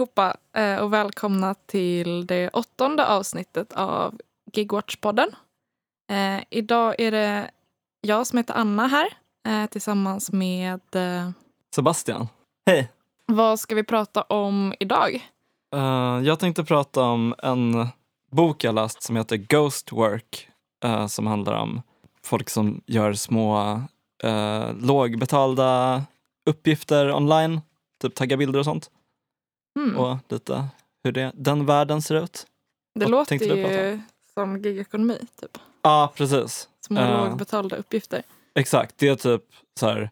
allihopa eh, och välkomna till det åttonde avsnittet av Gigwatch-podden. Eh, idag är det jag som heter Anna här eh, tillsammans med... Sebastian, hej! vad ska vi prata om idag? Jag tänkte prata om en bok jag läst som heter Ghost Work som handlar om folk som gör små lågbetalda uppgifter online, typ tagga bilder och sånt. Hmm. Och lite hur det, den världen ser ut. det vad låter ju som gigekonomi, typ. Ja, precis. Små Eh. lågbetalda uppgifter. Exakt, det är typ så här,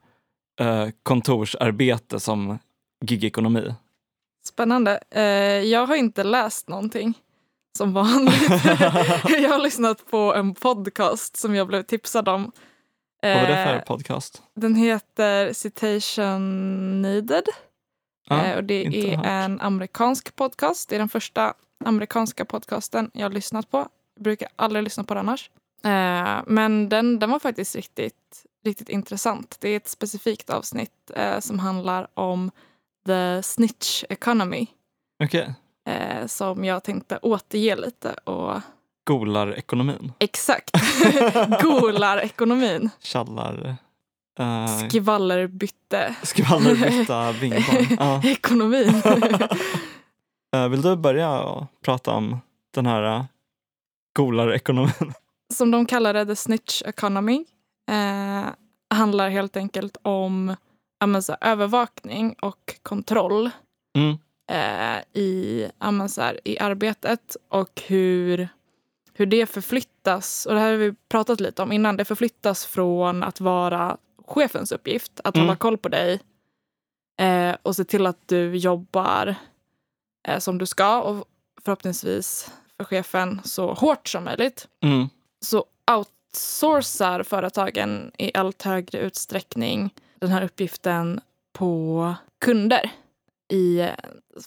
eh, kontorsarbete som gigekonomi. Spännande. Eh, jag har inte läst någonting som vanligt. jag har lyssnat på en podcast som jag blev tipsad om. Vad var det för podcast? Den heter Citation Needed. Ja, Eh, och det är hört. en amerikansk podcast. Det är den första amerikanska podcasten jag har lyssnat på. Jag brukar aldrig lyssna på den annars. Eh, men den, den var faktiskt riktigt, riktigt intressant. Det är ett specifikt avsnitt eh, som handlar om the snitch economy. Okej, Eh, som jag tänkte återge lite. Och Golarekonomin. exakt, golar-ekonomin. Tjallar... Uh, Skvallerbytte. skvallerbytta bingbong. Ja. Ekonomin. Eh, vill du börja prata om den här uh, golarekonomin? som de kallar det, the snitch economy, eh, handlar helt enkelt om men så övervakning och kontroll Mm. eh, i, men så i arbetet och hur, hur det förflyttas. Och det här har vi pratat lite om innan. Det förflyttas från att vara chefens uppgift, att Mm. hålla koll på dig eh, och se till att du jobbar eh, som du ska och förhoppningsvis för chefen så hårt som möjligt Mm. så outsourcar företagen i allt högre utsträckning den här uppgiften på kunder i eh,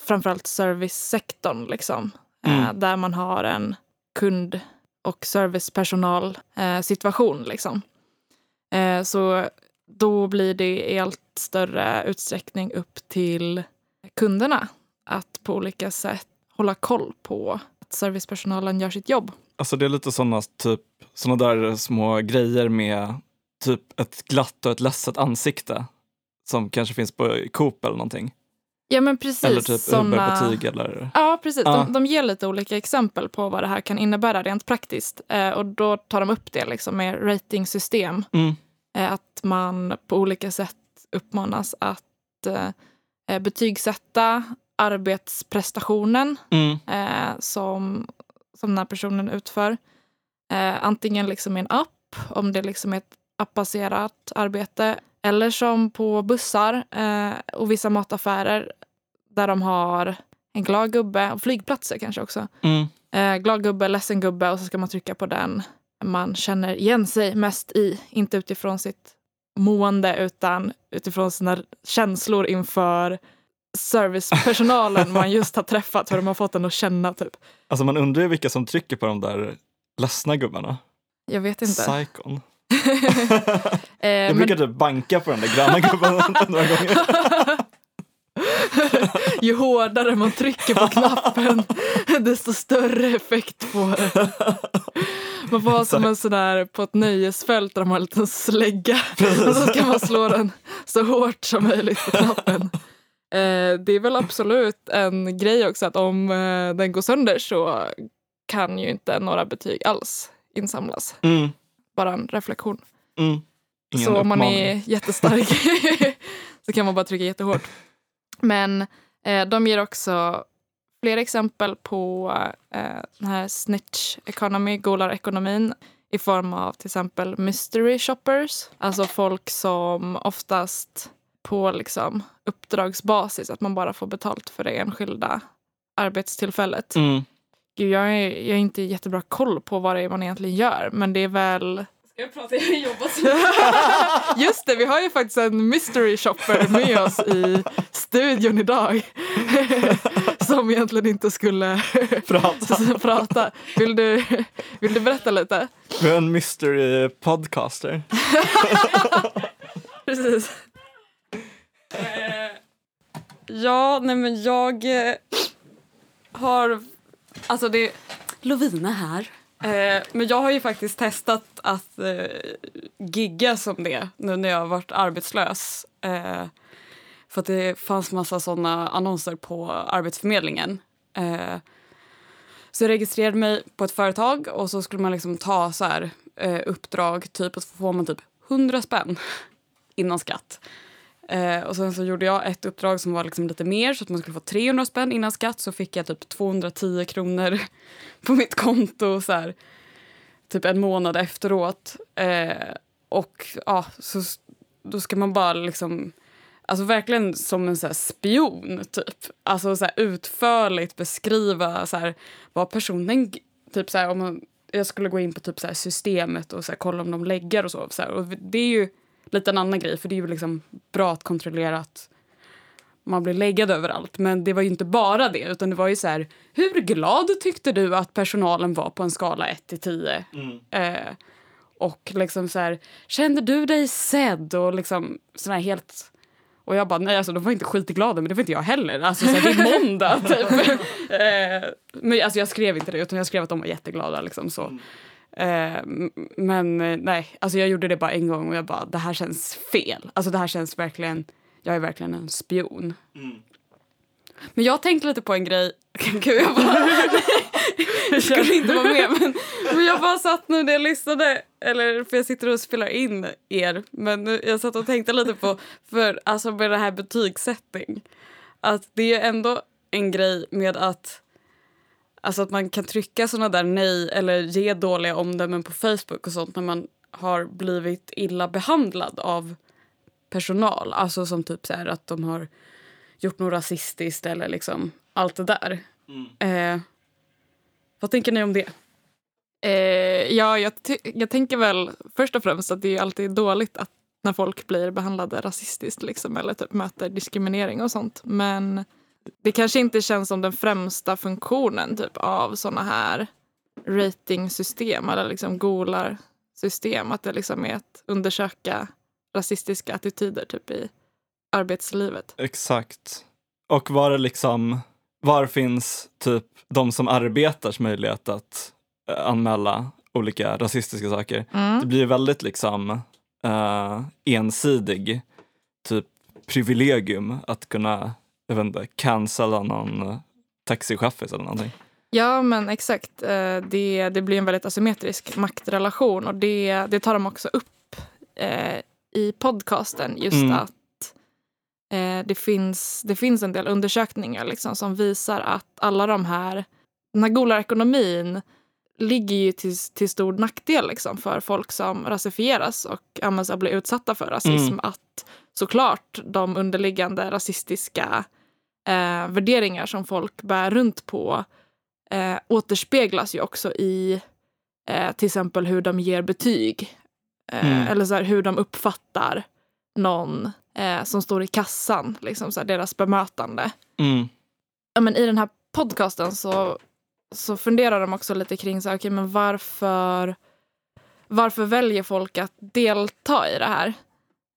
framförallt servicesektorn, liksom. Mm. Eh, där man har en kund och servicepersonal eh, situation. Liksom. Eh, så då blir det i allt större utsträckning upp till kunderna att på olika sätt hålla koll på att servicepersonalen gör sitt jobb. Alltså det är lite sådana typ, såna där små grejer med typ ett glatt och ett ledset ansikte. Som kanske finns på Coop eller någonting. Ja men precis. eller typ såna- Uber-betyg eller... Ja precis. Ja. De, de ger lite olika exempel på vad det här kan innebära rent praktiskt. Eh, och då tar de upp det liksom med ratingsystem. Mm. Eh, att man på olika sätt uppmanas att eh, eh, betygsätta arbetsprestationen Mm. som, som den här personen utför. Antingen liksom i en app, om det liksom är ett appbaserat arbete. Eller som på bussar och vissa mataffärer där de har en glad gubbe, och flygplatser kanske också. Mm. Eh, glad gubbe, ledsen gubbe och så ska man trycka på den man känner igen sig mest i. Inte utifrån sitt mående utan utifrån sina känslor inför servicepersonalen man just har träffat, hur de har fått den att känna typ. Alltså man undrar ju vilka som trycker på de där ledsna gubbarna. Jag vet inte. Psykon. Eh, Jag men brukar typ banka på den där gröna gubben några gånger. ju hårdare man trycker på knappen desto större effekt får det. Man får ha som en sån där på ett nöjesfält där de har en liten slägga. Och så ska man slå den så hårt som möjligt på knappen. Eh, det är väl absolut en grej också att om eh, den går sönder så kan ju inte några betyg alls insamlas. Mm. Bara en reflektion. Mm. Så om man är jättestark så kan man bara trycka jättehårt. Men eh, de ger också fler exempel på eh, den här snitch economy, golarekonomin i form av till exempel mystery shoppers. Alltså folk som oftast på liksom uppdragsbasis, att man bara får betalt för det enskilda arbetstillfället. Mm. Gud, jag, är, jag har inte jättebra koll på vad det är man egentligen gör, men det är väl... Ska jag prata? Jag jobbar så Just det, vi har ju faktiskt en mystery shopper med oss i studion idag. Som egentligen inte skulle Prata. prata. Vill du, vill du berätta lite? Vi är en mystery podcaster. Precis. Eh, Ja, nej men jag eh, har... Alltså det... Lovina här. Eh, men jag har ju faktiskt testat att eh, gigga som det nu när jag har varit arbetslös. Eh, för att det fanns massa såna annonser på Arbetsförmedlingen. Eh, så jag registrerade mig på ett företag och så skulle man liksom ta så här, eh, uppdrag typ och så får man typ 100 spänn innan skatt. Eh, och sen så gjorde jag ett uppdrag som var liksom lite mer så att man skulle få 300 spänn innan skatt så fick jag typ 210 kronor på mitt konto så här, typ en månad efteråt. Eh, och ja, så då ska man bara liksom Alltså verkligen som en så här spion, typ. Alltså så här utförligt beskriva så här, vad personen... Typ så här, om man, jag skulle gå in på typ så här systemet och så här, kolla om de lägger och så. så här, och det är ju lite en annan grej, för det är ju liksom bra att kontrollera att man blir läggad överallt. Men det var ju inte bara det, utan det var ju så här, hur glad tyckte du att personalen var på en skala 1 till 10? Mm. Eh, och liksom så här, kände du dig sedd? Och liksom sådana här helt och jag bara, nej alltså de var inte skitglada men det var inte jag heller. Alltså så här, det är måndag typ. eh, men alltså jag skrev inte det utan jag skrev att de var jätteglada liksom så. Eh, men eh, nej, alltså jag gjorde det bara en gång och jag bara, det här känns fel. Alltså det här känns verkligen, jag är verkligen en spion. Mm. Men jag tänkte lite på en grej, gud jag bara, jag skulle inte vara med men, men jag bara satt nu när jag lyssnade, eller för jag sitter och spelar in er, men jag satt och tänkte lite på, för alltså med det här betygssättning, att det är ändå en grej med att Alltså att man kan trycka såna där nej eller ge dåliga omdömen på Facebook och sånt när man har blivit illa behandlad av personal. Alltså som typ så här att de har gjort något rasistiskt eller liksom allt det där. Mm. Eh, vad tänker ni om det? Eh, ja, jag, jag tänker väl först och främst att det är alltid dåligt att när folk blir behandlade rasistiskt liksom, eller typ möter diskriminering och sånt. Men det kanske inte känns som den främsta funktionen typ, av såna här ratingsystem eller liksom Golar-system. Att det liksom är att undersöka rasistiska attityder typ i arbetslivet. Exakt. Och var liksom, var finns typ de som arbetars möjlighet att uh, anmäla olika rasistiska saker? Mm. Det blir väldigt liksom uh, ensidig typ privilegium att kunna, jag vet inte, cancella någon uh, taxichaffis eller någonting. Ja men exakt. Det, det blir en väldigt asymmetrisk maktrelation och det, det tar de också upp eh, i podcasten. Just mm. att Eh, det, finns, det finns en del undersökningar liksom, som visar att alla de här... Den här golarekonomin ligger ju till, till stor nackdel liksom, för folk som rasifieras och ja, blir utsatta för rasism. Mm. Att såklart de underliggande rasistiska eh, värderingar som folk bär runt på eh, återspeglas ju också i eh, till exempel hur de ger betyg. Eh, mm. Eller så här, hur de uppfattar någon eh, som står i kassan, liksom så här, deras bemötande. Mm. Ja, men I den här podcasten så, så funderar de också lite kring så här, okay, men varför, varför väljer folk att delta i det här?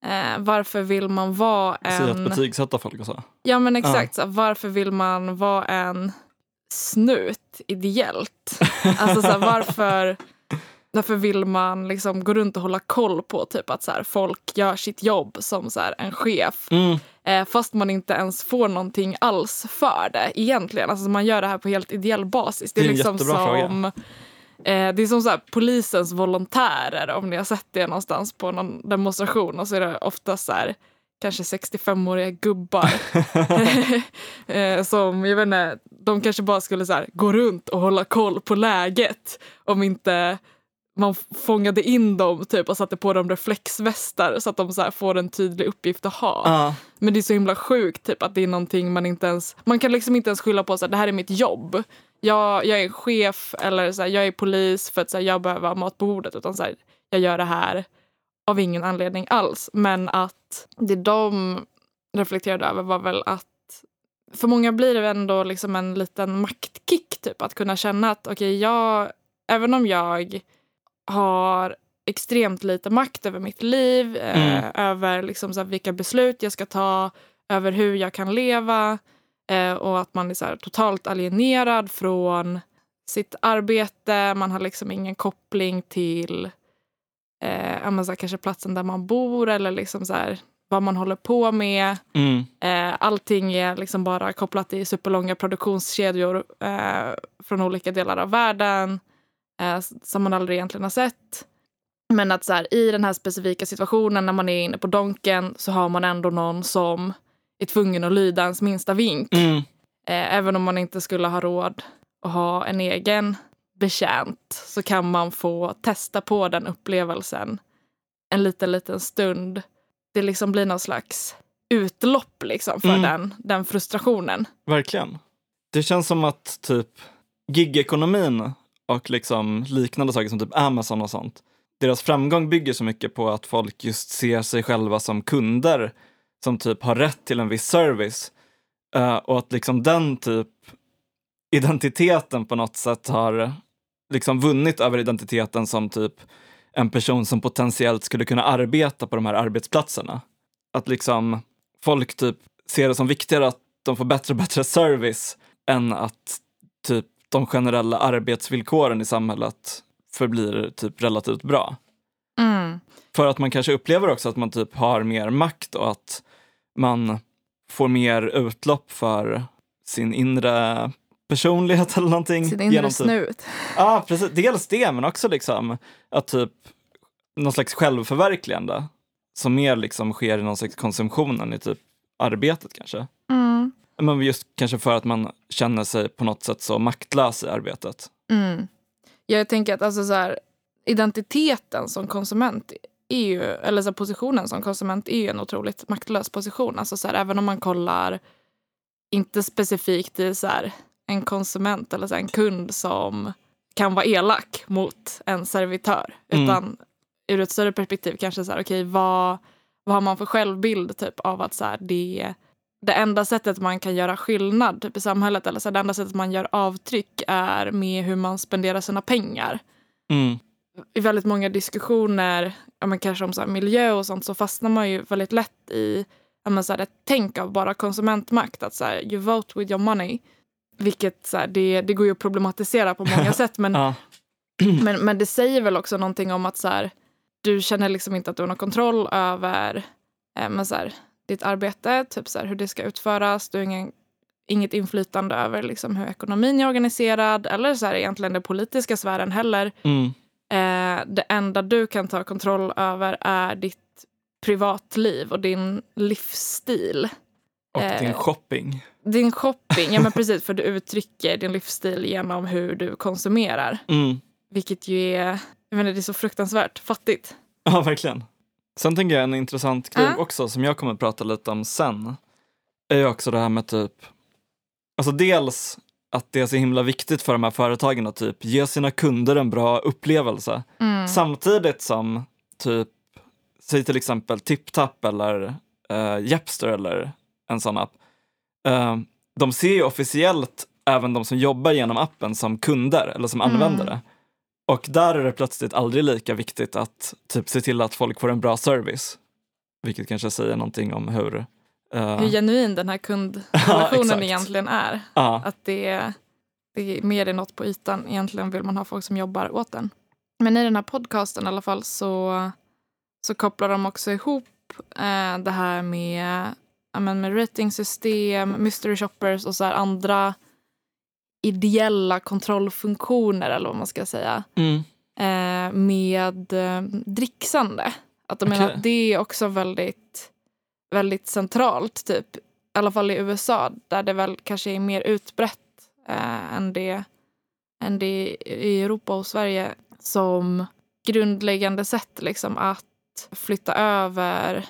Eh, varför vill man vara en... Säga att betygsätta folk och så? Ja men exakt. Ja. Så, varför vill man vara en snut ideellt? alltså så varför Därför vill man liksom gå runt och hålla koll på typ att så här, folk gör sitt jobb som så här, en chef. Mm. Eh, fast man inte ens får någonting alls för det egentligen. Alltså man gör det här på helt ideell basis. Det är, det är liksom som, eh, det är som så här, polisens volontärer om ni har sett det någonstans på någon demonstration och så är det ofta så här kanske 65-åriga gubbar. eh, som, jag vet inte, de kanske bara skulle så här, gå runt och hålla koll på läget om inte man fångade in dem typ och satte på dem reflexvästar så att de så får en tydlig uppgift att ha. Uh. Men det är så himla sjukt typ att det är någonting man inte ens... Man kan liksom inte ens skylla på att det här är mitt jobb. Jag, jag är chef eller så här, jag är polis för att så här, jag behöver ha mat på bordet. Utan så här, jag gör det här av ingen anledning alls. Men att det de reflekterade över var väl att för många blir det ändå liksom en liten maktkick typ att kunna känna att okej, okay, jag, även om jag har extremt lite makt över mitt liv, eh, mm. eh, över liksom så vilka beslut jag ska ta, över hur jag kan leva och att man är så totalt alienerad från sitt arbete. Man har liksom ingen koppling till eh, så här, kanske platsen där man bor eller liksom så här, vad man håller på med. Mm. Eh, allting är liksom bara kopplat till superlånga produktionskedjor eh, från olika delar av världen eh, som man aldrig egentligen har sett. Men att så här, i den här specifika situationen när man är inne på Donken så har man ändå någon som är tvungen att lyda ens minsta vink. Mm. Eh, även om man inte skulle ha råd att ha en egen betjänt så kan man få testa på den upplevelsen en liten, liten stund. Det liksom blir någon slags utlopp liksom för Mm. den, den frustrationen. Verkligen. Det känns som att typ gigekonomin och liksom liknande saker som typ Amazon och sånt, deras framgång bygger så mycket på att folk just ser sig själva som kunder som typ har rätt till en viss service. Eh, och att liksom den typ identiteten på något sätt har liksom vunnit över identiteten som typ en person som potentiellt skulle kunna arbeta på de här arbetsplatserna. Att liksom folk typ ser det som viktigare att de får bättre och bättre service än att typ de generella arbetsvillkoren i samhället förblir typ relativt bra. Mm. För att man kanske upplever också att man typ har mer makt och att man får mer utlopp för sin inre personlighet eller någonting. Sin inre genom typ- snut. Ja, precis. Dels det, men också liksom att typ någon slags självförverkligande som mer liksom sker i någon slags konsumtionen i typ arbetet kanske. Mm. Men just kanske för att man känner sig på något sätt så maktlös i arbetet. Mm. Jag tänker att alltså så här, identiteten som konsument är ju, eller så här, positionen som konsument är ju en otroligt maktlös position. Alltså så här, även om man kollar, inte specifikt i så här, en konsument eller så en kund som kan vara elak mot en servitör. Mm. Utan ur ett större perspektiv kanske så här, okej vad, vad har man för självbild typ av att så här, det det enda sättet man kan göra skillnad typ, i samhället eller så här, det enda sättet man gör avtryck är med hur man spenderar sina pengar. Mm. I väldigt många diskussioner, ja, men kanske om så här, miljö och sånt, så fastnar man ju väldigt lätt i ja, men så här, ett tänk av bara konsumentmakt. Att så här, you vote with your money. Vilket så här, det, det går ju att problematisera på många sätt. Men, Ja. men, men det säger väl också någonting om att så här, du känner liksom inte att du har någon kontroll över eh, men så här, ditt arbete, typ så här, hur det ska utföras. Du har ingen, inget inflytande över liksom, hur ekonomin är organiserad eller så här, egentligen den politiska sfären heller. Mm. Det enda du kan ta kontroll över är ditt privatliv och din livsstil. Och Eh. din shopping. Din shopping, ja men precis för du uttrycker din livsstil genom hur du konsumerar. Mm. Vilket ju är, jag menar, det är så fruktansvärt fattigt. Ja, verkligen. Sen tänker jag en intressant grej Ja. också som jag kommer att prata lite om sen. Är ju också det här med typ, alltså dels att det är så himla viktigt för de här företagen att typ ge sina kunder en bra upplevelse. Mm. Samtidigt som typ, säg till exempel TipTap eller uh, Japster eller en sån app. Eh, de ser ju officiellt även de som jobbar genom appen som kunder eller som Mm. användare. Och där är det plötsligt aldrig lika viktigt att typ se till att folk får en bra service. Vilket kanske säger någonting om hur... eh, Hur genuin den här Ja, kundrelationen exakt. egentligen är. ja, Att det, det är mer än något på ytan. Egentligen vill man ha folk som jobbar åt den. Men i den här podcasten i alla fall så, så kopplar de också ihop eh, det här med, ja, men med ratingsystem, mystery shoppers och så här andra ideella kontrollfunktioner eller vad man ska säga mm, eh, med eh, dricksande. Att de menar Okej. att det är också väldigt, väldigt centralt, typ. I alla fall i USA, där det väl kanske är mer utbrett eh, än, det, än det i Europa och Sverige som grundläggande sätt liksom, att flytta över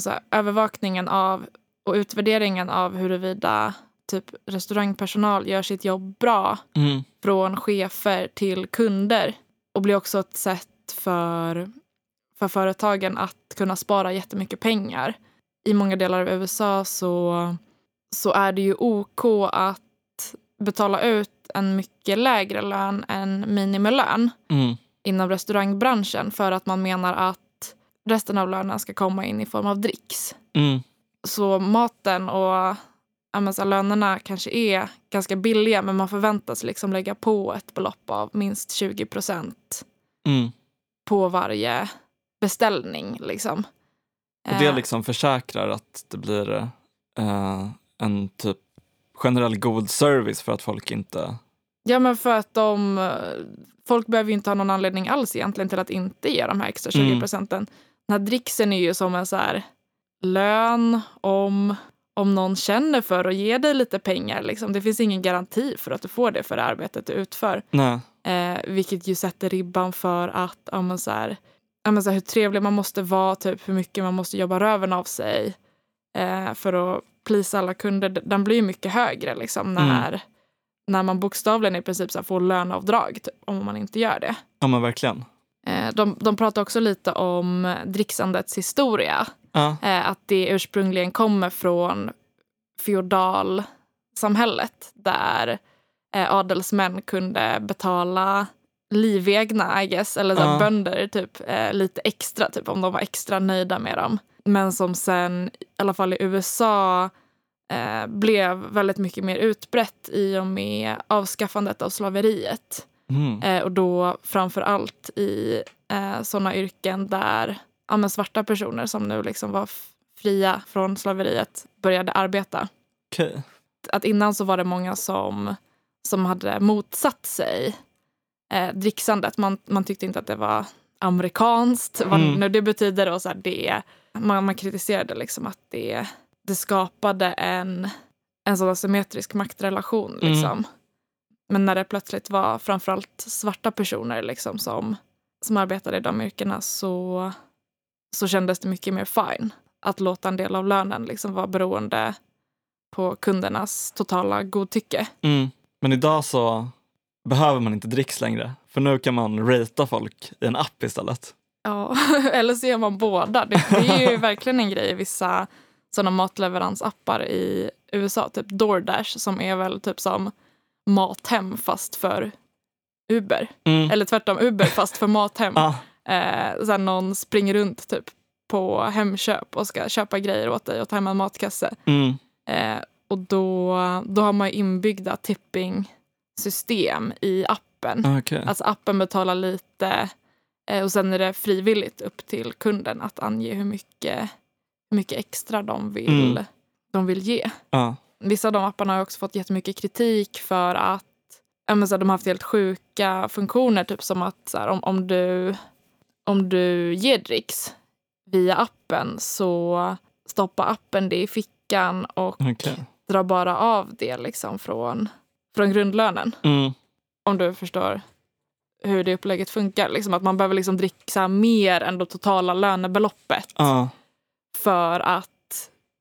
så här, övervakningen av och utvärderingen av huruvida typ restaurangpersonal gör sitt jobb bra mm, från chefer till kunder och blir också ett sätt för, för företagen att kunna spara jättemycket pengar. I många delar av USA så, så är det ju OK att betala ut en mycket lägre lön än minimilön mm, inom restaurangbranschen för att man menar att resten av lönen ska komma in i form av dricks. mm, så maten och ja, lönerna kanske är ganska billiga men man förväntas liksom lägga på ett belopp av minst 20 procent Mm. på varje beställning. Liksom. Och det Eh, liksom försäkrar att det blir eh, en typ generell god service för att folk inte... Ja, men för att de... Folk behöver ju inte ha någon anledning alls egentligen till att inte ge de här extra 20 Mm. procenten. Den här dricksen är ju som en så här lön om, om någon känner för att ge dig lite pengar. Liksom. Det finns ingen garanti för att du får det för det arbetet du utför. Nej. Eh, vilket ju sätter ribban för att ja, så här, ja, men så här, hur trevlig man måste vara, typ hur mycket man måste jobba röven av sig eh, för att plisa alla kunder. Den blir ju mycket högre liksom, när, när man bokstavligen i princip så här, får löneavdrag typ, om man inte gör det. Ja men verkligen. Eh, de, de pratar också lite om dricksandets historia. Ja. Eh, att det ursprungligen kommer från feodalsamhället där eh, adelsmän kunde betala livegna, I guess, eller så Ja. bönder typ, eh, lite extra, typ, om de var extra nöjda med dem. Men som sen, i alla fall i USA, eh, blev väldigt mycket mer utbrett i och med avskaffandet av slaveriet. Mm. Eh, och då framför allt i eh, sådana yrken där ja, svarta personer som nu liksom var fria från slaveriet började arbeta. Okej. Att innan så var det många som, som hade motsatt sig eh, dricksandet. Man, man tyckte inte att det var amerikanskt, vad Mm. nu det betyder. Och så här, det, man, man kritiserade liksom att det, det skapade en, en sån asymmetrisk maktrelation. Mm. Liksom. Men när det plötsligt var framförallt svarta personer liksom, som, som arbetade i de yrkena så, så kändes det mycket mer fine att låta en del av lönen liksom vara beroende på kundernas totala godtycke. Mm. Men idag så behöver man inte dricks längre. För nu kan man ratea folk i en app istället. Ja, eller så gör man båda. Det, det är ju verkligen en grej i vissa sådana matleveransappar i USA. Typ DoorDash som är väl typ som Mathem fast för Uber. Mm. Eller tvärtom, Uber fast för Mathem. Ah. Eh, här någon springer runt typ på Hemköp och ska köpa grejer åt dig och ta hem en matkasse. Mm. Eh, och då, då har man ju inbyggda tipping-system i appen. Okej. Alltså appen betalar lite eh, och sen är det frivilligt upp till kunden att ange hur mycket, hur mycket extra de vill, Mm. de vill ge. Ja. Vissa av de apparna har också fått jättemycket kritik för att men så här, de har haft helt sjuka funktioner. Typ som att så här, om, om, du, om du ger dricks via appen så stoppar appen det i fickan och Okej. drar bara av det liksom från, från grundlönen. Mm. Om du förstår hur det upplägget funkar. Liksom att man behöver liksom dricka mer än det totala lönebeloppet Ja. för att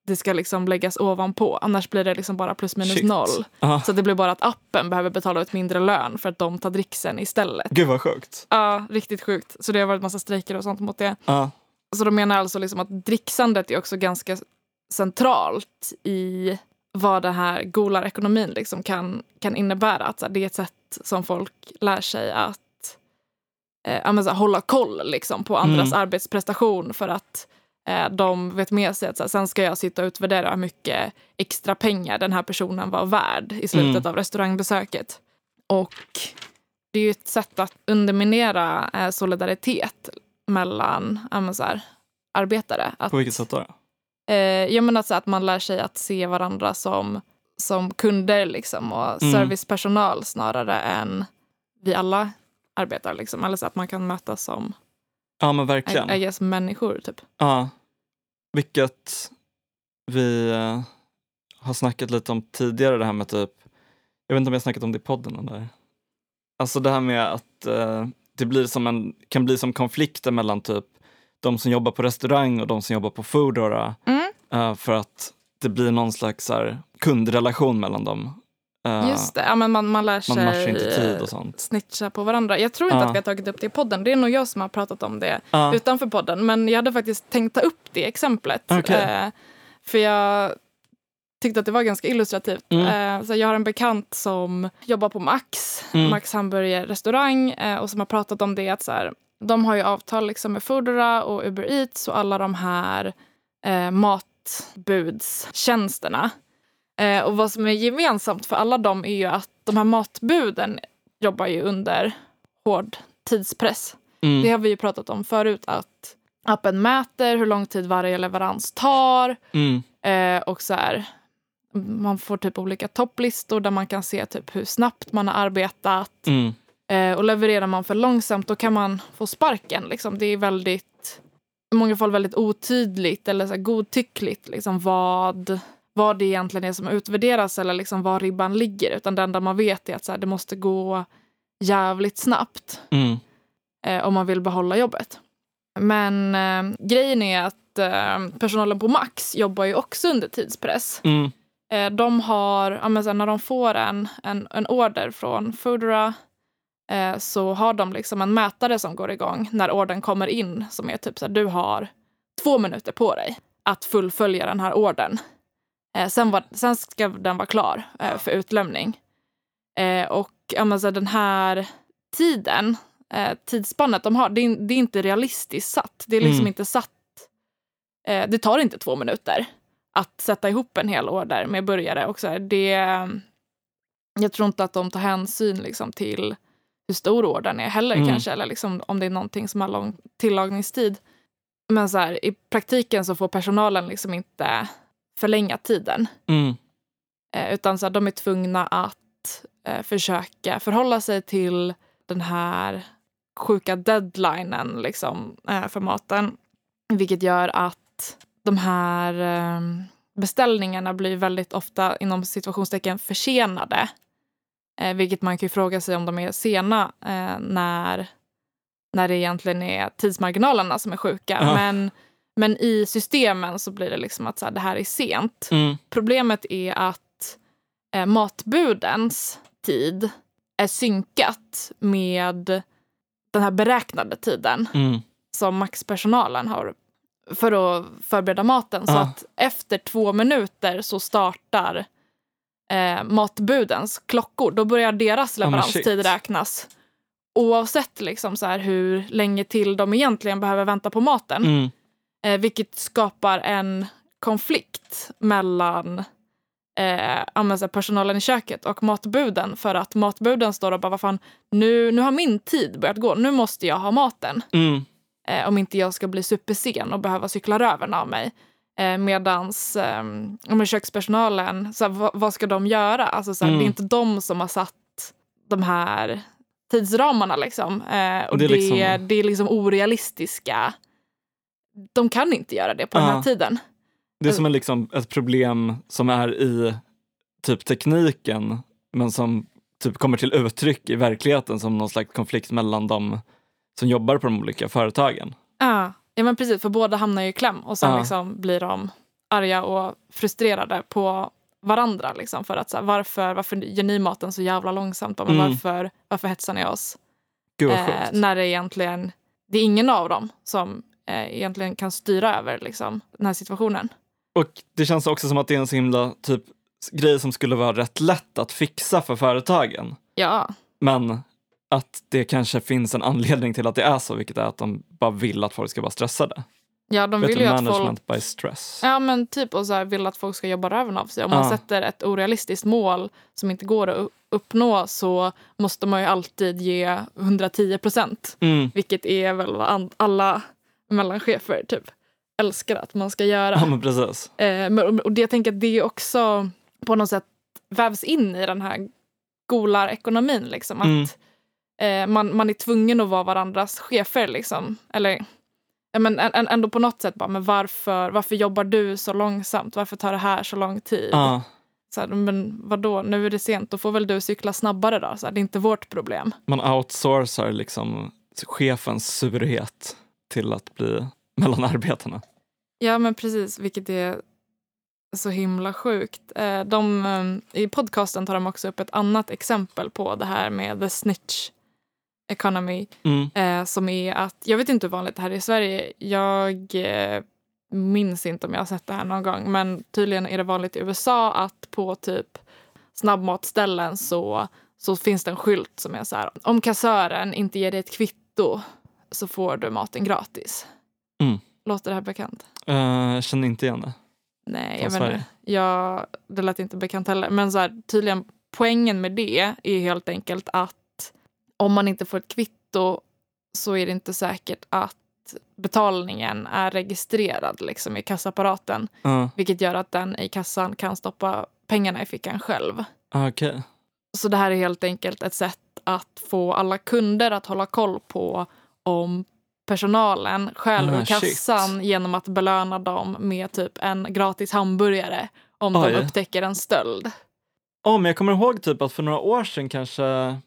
det ska liksom läggas ovanpå. Annars blir det liksom bara plus minus Shit. noll. Ja. Så det blir bara att appen behöver betala ut mindre lön för att de tar dricksen istället. Gud vad sjukt. Ja, riktigt sjukt. Så det har varit massa strejker och sånt mot det. Ja. Så de menar alltså liksom att dricksandet är också ganska centralt i vad den här golarekonomin liksom kan, kan innebära. Att här, det är ett sätt som folk lär sig att eh, ja, men så här, hålla koll liksom, på andras Mm. arbetsprestation för att eh, de vet med sig att så här, sen ska jag sitta och utvärdera hur mycket extra pengar den här personen var värd i slutet Mm. av restaurangbesöket. Och det är ju ett sätt att underminera eh, solidaritet mellan ja, men så här, arbetare. Att, På vilket sätt då? Eh, jag menar så att man lär sig att se varandra som, som kunder liksom, och Mm. servicepersonal snarare än vi alla arbetar. Liksom. Eller så att man kan mötas som Ja men verkligen. I guess, människor. Typ. Ja. Vilket vi eh, har snackat lite om tidigare det här med typ, jag vet inte om jag har snackat om det i podden eller? Alltså det här med att eh, det blir som en, kan bli som konflikter mellan typ de som jobbar på restaurang och de som jobbar på Foodora. Mm. eh, för att det blir någon slags här, kundrelation mellan dem. Eh, Just det, ja, men man, man lär sig man matchar inte tid och sånt. snitcha på varandra. Jag tror inte Ja. att vi har tagit upp det i podden. Det är nog jag som har pratat om det utanför podden. Men jag hade faktiskt tänkt ta upp det exemplet. Okej. Eh, för jag tyckte att det var ganska illustrativt. Mm. Så jag har en bekant som jobbar på Max, Mm. Max hamburgerrestaurang och som har pratat om det att så här, de har ju avtal liksom med Foodora och Uber Eats och alla de här eh, matbudstjänsterna. Eh, och vad som är gemensamt för alla dem är ju att de här matbuden jobbar ju under hård tidspress. Mm. Det har vi ju pratat om förut att appen mäter hur lång tid varje leverans tar Mm. eh, och så här, man får typ olika topplistor där man kan se typ hur snabbt man har arbetat. Mm. Eh, och levererar man för långsamt då kan man få sparken. Liksom. Det är väldigt, i många fall väldigt otydligt eller så här godtyckligt liksom, vad, vad det egentligen är som utvärderas eller liksom, var ribban ligger. Utan det enda man vet är att så här, det måste gå jävligt snabbt Mm. eh, om man vill behålla jobbet. Men eh, grejen är att eh, personalen på Max jobbar ju också under tidspress. Mm. Eh, de har, ja, men sen när de får en, en, en order från Foodora eh, så har de liksom en mätare som går igång när ordern kommer in som är typ så här, du har två minuter på dig att fullfölja den här ordern. Eh, sen, var, sen ska den vara klar eh, för utlämning. Eh, och ja, men så den här tiden, eh, tidsspannet de har, det är, det är inte realistiskt satt. Det är liksom Mm. inte satt. Det tar inte två minuter att sätta ihop en hel order med burgare. Och så här, det, jag tror inte att de tar hänsyn liksom, till hur stor ordern är heller Mm. kanske. Eller liksom, om det är någonting som har lång tillagningstid. Men så här, i praktiken så får personalen liksom inte förlänga tiden. Mm. Eh, utan så här, de är tvungna att eh, försöka förhålla sig till den här sjuka deadlinen liksom, eh, för maten. Vilket gör att de här eh, beställningarna blir väldigt ofta inom situationstecken försenade. Eh, vilket man kan ju fråga sig om de är sena eh, när, när det egentligen är tidsmarginalerna som är sjuka. Ja. Men, men i systemen så blir det liksom att så här, det här är sent. Mm. Problemet är att eh, matbudens tid är synkat med den här beräknade tiden Mm. som maxpersonalen har för att förbereda maten. Så Ja. att efter två minuter så startar eh, matbudens klockor. Då börjar deras leveranstid shit. räknas. Oavsett liksom så här hur länge till de egentligen behöver vänta på maten. Mm. Eh, vilket skapar en konflikt mellan eh, personalen i köket och matbuden. För att matbuden står och bara, vad fan, nu, nu har min tid börjat gå. Nu måste jag ha maten. Mm. Eh, om inte jag ska bli supersen och behöva cykla röven av mig. Eh, medans eh, men kökspersonalen, så här, vad, ska de göra? Alltså, så här, Mm. Det är inte de som har satt de här tidsramarna. Liksom. Eh, och det är liksom- det, är liksom orealistiska. De kan inte göra det på den Ja. här tiden. Det är som en, liksom, ett problem som är i typ tekniken men som typ kommer till uttryck i verkligheten som någon slags konflikt mellan de som jobbar på de olika företagen. Ja, ja men precis. För båda hamnar ju i kläm och sen Ja. liksom blir de arga och frustrerade på varandra. Liksom, för att så här, varför, varför gör ni maten så jävla långsamt? Men Mm. varför, varför hetsar ni oss? Gud Eh, när det egentligen, det är ingen av dem som eh, egentligen kan styra över liksom, den här situationen. Och det känns också som att det är en så himla typ grej som skulle vara rätt lätt att fixa för företagen. Ja, Men att det kanske finns en anledning till att det är så, vilket är att de bara vill att folk ska vara stressade. ja de Vet vill du, ju att folk... management by stress. Ja men typ och så här, vill att folk ska jobba röven av sig. Om man Ja. sätter ett orealistiskt mål som inte går att uppnå så måste man ju alltid ge 110 procent. Mm. Vilket är väl vad alla mellanchefer typ älskar att man ska göra. Ja men precis. Eh, men, och det, jag tänker att det också på något sätt vävs in i den här golarekonomin. Liksom, Mm. Eh, man, man är tvungen att vara varandras chefer. Liksom. Eller men ändå på något sätt bara, men varför, varför jobbar du så långsamt? Varför tar det här så lång tid? Ja, Så här, men vadå, nu är det sent, då får väl du cykla snabbare då. Så här, det är inte vårt problem. man outsourcar liksom chefens surhet till att bli mellan arbetarna. Ja, men precis, vilket är så himla sjukt. Eh, De, eh, I podcasten tar de också upp ett annat exempel på det här med the snitch economy. Mm. Eh, som är att, jag vet inte hur vanligt det här är i Sverige. Jag eh, minns inte om jag har sett det här någon gång. Men tydligen är det vanligt i USA att på typ snabbmatställen så, så finns det en skylt som är så här. Om kassören inte ger dig ett kvitto så får du maten gratis. Mm. Låter det här bekant? Eh, jag känner inte igen det. Nej, jag vet inte. Jag, det lät inte bekant heller. Men så här, tydligen poängen med det är helt enkelt att om man inte får ett kvitto så är det inte säkert att betalningen är registrerad liksom, i kassaapparaten. Ja, Vilket gör att den i kassan kan stoppa pengarna i fickan själv. ah, okej. Så det här är helt enkelt ett sätt att få alla kunder att hålla koll på om personalen stjäl Ah, ur kassan genom att belöna dem med typ en gratis hamburgare om Oj. de upptäcker en stöld. Ja, men jag kommer ihåg typ att för några år sedan kanske,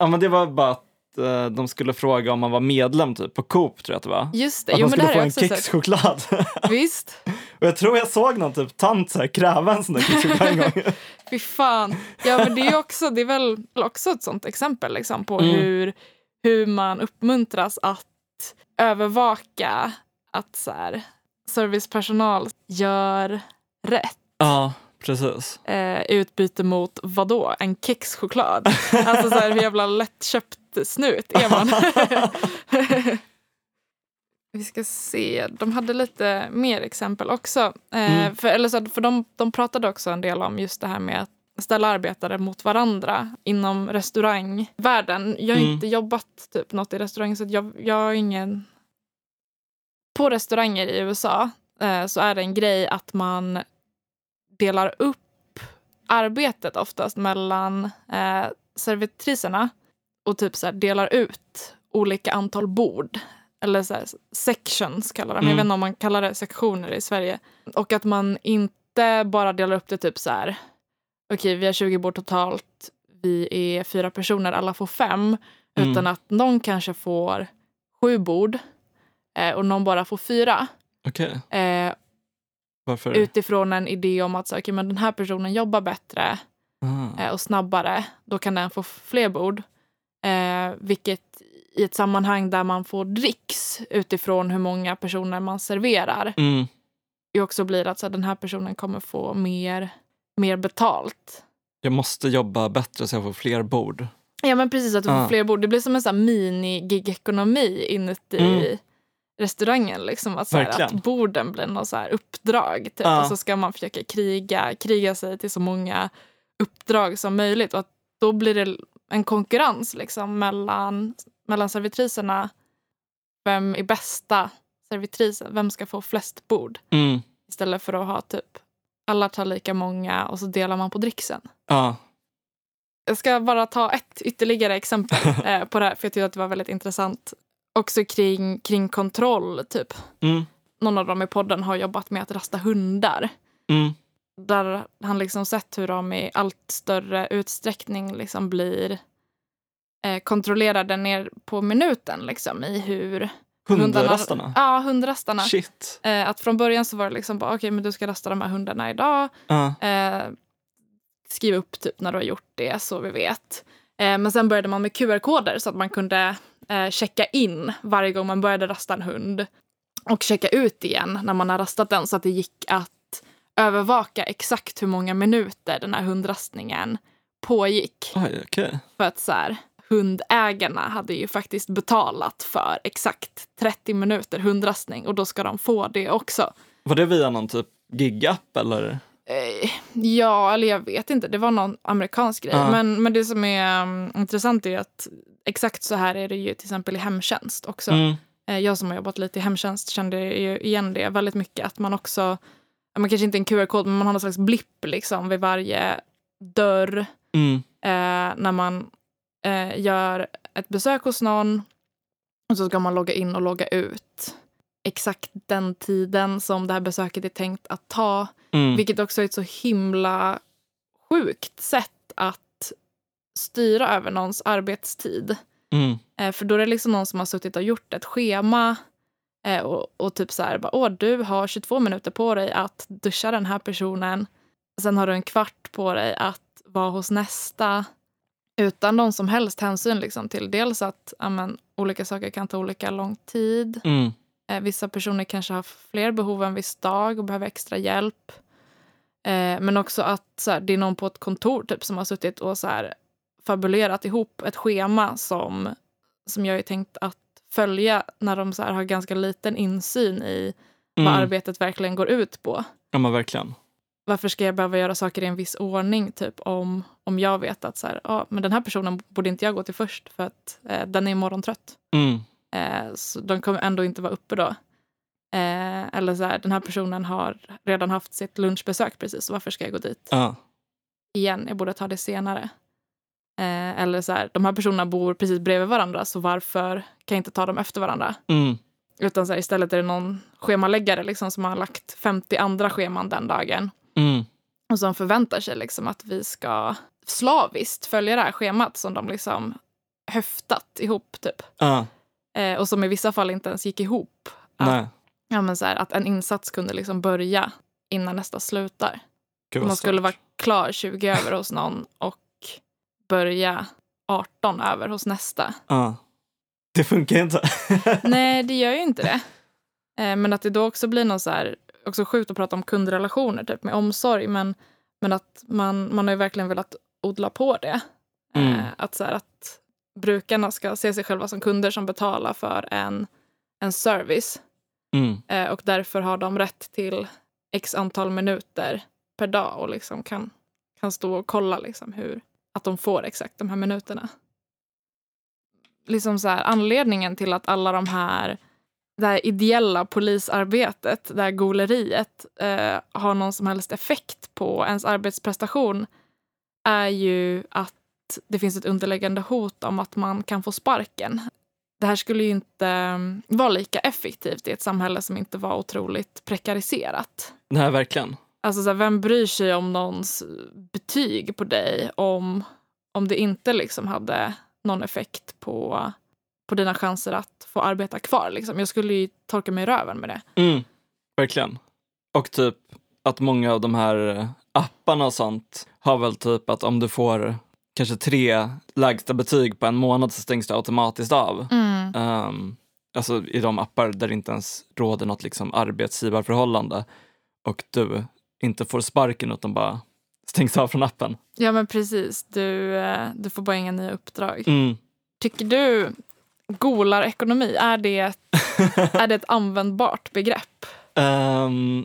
ja men det var bara att eh, de skulle fråga om man var medlem typ på Coop tror jag att det var. Just det, Att jo man men det skulle här få en också kexchoklad. Visst, Och jag tror jag såg någon typ tant så här, kräva en sån där kexchoklad en gång. fy fan. Ja men det är ju också, det är väl också ett sånt exempel liksom på Mm. hur, hur man uppmuntras att övervaka att så här, servicepersonal gör rätt. Ja, precis. eh, utbyte mot vadå? En kexchoklad? Alltså så här, hur jävla lättköpt snut är man? Vi ska se, de hade lite mer exempel också. Eh, Mm. för eller så, för de, de pratade också en del om just det här med att ställa arbetare mot varandra inom restaurangvärlden. Jag har Mm. inte jobbat typ något i restaurang så jag, jag har ingen... På restauranger i USA eh, så är det en grej att man delar upp arbetet oftast mellan eh, servitriserna och typ så här delar ut olika antal bord. Eller så här, sections kallar de. Mm. Jag vet inte om man kallar det sektioner i Sverige. Och att man inte bara delar upp det typ så här. Okej, vi har 20 bord totalt. Vi är fyra personer, alla får fem. Mm. Utan att någon kanske får sju bord eh, och någon bara får fyra. Okej, Eh, varför? utifrån en idé om att så, okay, men den här personen jobbar bättre Ah. eh, och snabbare. Då kan den få fler bord. Eh, vilket i ett sammanhang där man får dricks utifrån hur många personer man serverar Mm. ju också blir att så, den här personen kommer få mer, mer betalt. Jag måste jobba bättre så jag får fler bord. Ja men precis, att du får Ja. fler bord. Det blir som en mini-gig-ekonomi inuti Mm. Restaurangen. Liksom. Att, så här, att borden blir något så här uppdrag. Typ. Ja. Och så ska man försöka kriga, kriga sig till så många uppdrag som möjligt. Och då blir det en konkurrens liksom, mellan, mellan servitriserna. Vem är bästa servitrisen? Vem ska få flest bord? Mm. Istället för att ha typ alla tar lika många och så delar man på dricksen. Ja, Jag ska bara ta ett ytterligare exempel eh, på det här, för jag tyckte att det var väldigt intressant. Också kring, kring kontroll, typ. mm. Någon av dem i podden har jobbat med att rasta hundar. Mm. Där han liksom sett hur de i allt större utsträckning liksom blir eh, kontrollerade ner på minuten liksom, i hur Hundrastarna? Ja, hundrastarna. Shit. Eh, att från början så var det liksom bara, okej men du ska rasta de här hundarna idag. Ja. Eh, skriv upp typ när du har gjort det så vi vet. Eh, men sen började man med QR-koder så att man kunde eh, checka in varje gång man började rasta en hund. Och checka ut igen när man har rastat den så att det gick att övervaka exakt hur många minuter den här hundrastningen pågick. Oj, okej. För att så här, hundägarna hade ju faktiskt betalat för exakt 30 minuter hundrastning och då ska de få det också. Var det via någon typ gigapp eller? Eh, Ja, eller jag vet inte. Det var någon amerikansk grej. Ja. Men, men det som är um, intressant är att exakt så här är det ju till exempel i hemtjänst också. Mm. Eh, jag som har jobbat lite i hemtjänst kände ju igen det väldigt mycket. Att man också, man kanske inte en QR-kod, men man har någon slags blipp liksom vid varje dörr Mm. eh, när man eh, gör ett besök hos någon och så ska man logga in och logga ut exakt den tiden som det här besöket är tänkt att ta. Mm. Vilket också är ett så himla sjukt sätt att styra över någons arbetstid. Mm. Eh, för då är det liksom någon som har suttit och gjort ett schema eh, och, och typ så här, bara, åh du har 22 minuter på dig att duscha den här personen. Sen har du en kvart på dig att vara hos nästa. Utan någon som helst hänsyn liksom, till dels att amen, olika saker kan ta olika lång tid. Mm. Eh, vissa personer kanske har fler behov en viss dag och behöver extra hjälp. Eh, men också att så här, det är någon på ett kontor typ, som har suttit och så här, fabulerat ihop ett schema som, som jag är tänkt att följa när de så har ganska liten insyn i vad arbetet verkligen går ut på. Ja men verkligen. Varför ska jag behöva göra saker i en viss ordning typ om, om jag vet att så här, ah, men den här personen borde inte jag gå till först för att eh, den är morgontrött. Mm. Eh, så de kommer ändå inte vara uppe då. Eh, eller så här, den här personen har redan haft sitt lunchbesök precis, så varför ska jag gå dit Ja. igen? Jag borde ta det senare. Eh, eller så här, de här personerna bor precis bredvid varandra, så varför kan jag inte ta dem efter varandra? Mm. Utan så här, istället är det någon schemaläggare liksom, som har lagt 50 andra scheman den dagen Mm. och som förväntar sig liksom, att vi ska slaviskt följa det här schemat som de liksom höftat ihop. Typ. Ja. Eh, och som i vissa fall inte ens gick ihop. Att, Nej. ja, men så här, att en insats kunde liksom börja innan nästa slutar. Man skulle vara klar 20 över hos någon och börja 18 över hos nästa. Ja. Det funkar inte. Nej, det gör ju inte det. Eh, men att det då också blir någon så här, också sjukt att prata om kundrelationer typ med omsorg, men, men att man, man har ju verkligen velat odla på det. Mm. Eh, att, så här, att brukarna ska se sig själva som kunder som betalar för en, en service Mm. eh, och därför har de rätt till x antal minuter per dag och liksom kan, kan stå och kolla liksom hur, att de får exakt de här minuterna. Liksom så här, anledningen till att alla de här det här ideella polisarbetet, det här goleriet, eh, har någon som helst effekt på ens arbetsprestation är ju att det finns ett underliggande hot om att man kan få sparken. Det här skulle ju inte mm, vara lika effektivt i ett samhälle som inte var otroligt prekariserat. Nej, verkligen. Alltså så här, vem bryr sig om någons betyg på dig om, om det inte liksom hade någon effekt på, på dina chanser att få arbeta kvar? Liksom. Jag skulle ju torka mig i röven med det. Mm. Verkligen. Och typ att många av de här apparna och sånt har väl typ att om du får kanske tre lägsta betyg på en månad så stängs det automatiskt av. Um, alltså i de appar där det inte ens råder något liksom arbetsgivarförhållande och du inte får sparken utan bara stängs av från appen. Ja men precis, du, eh, du får bara inga nya uppdrag. Mm. Tycker du golarekonomi, är det, är det ett användbart begrepp? Ehm,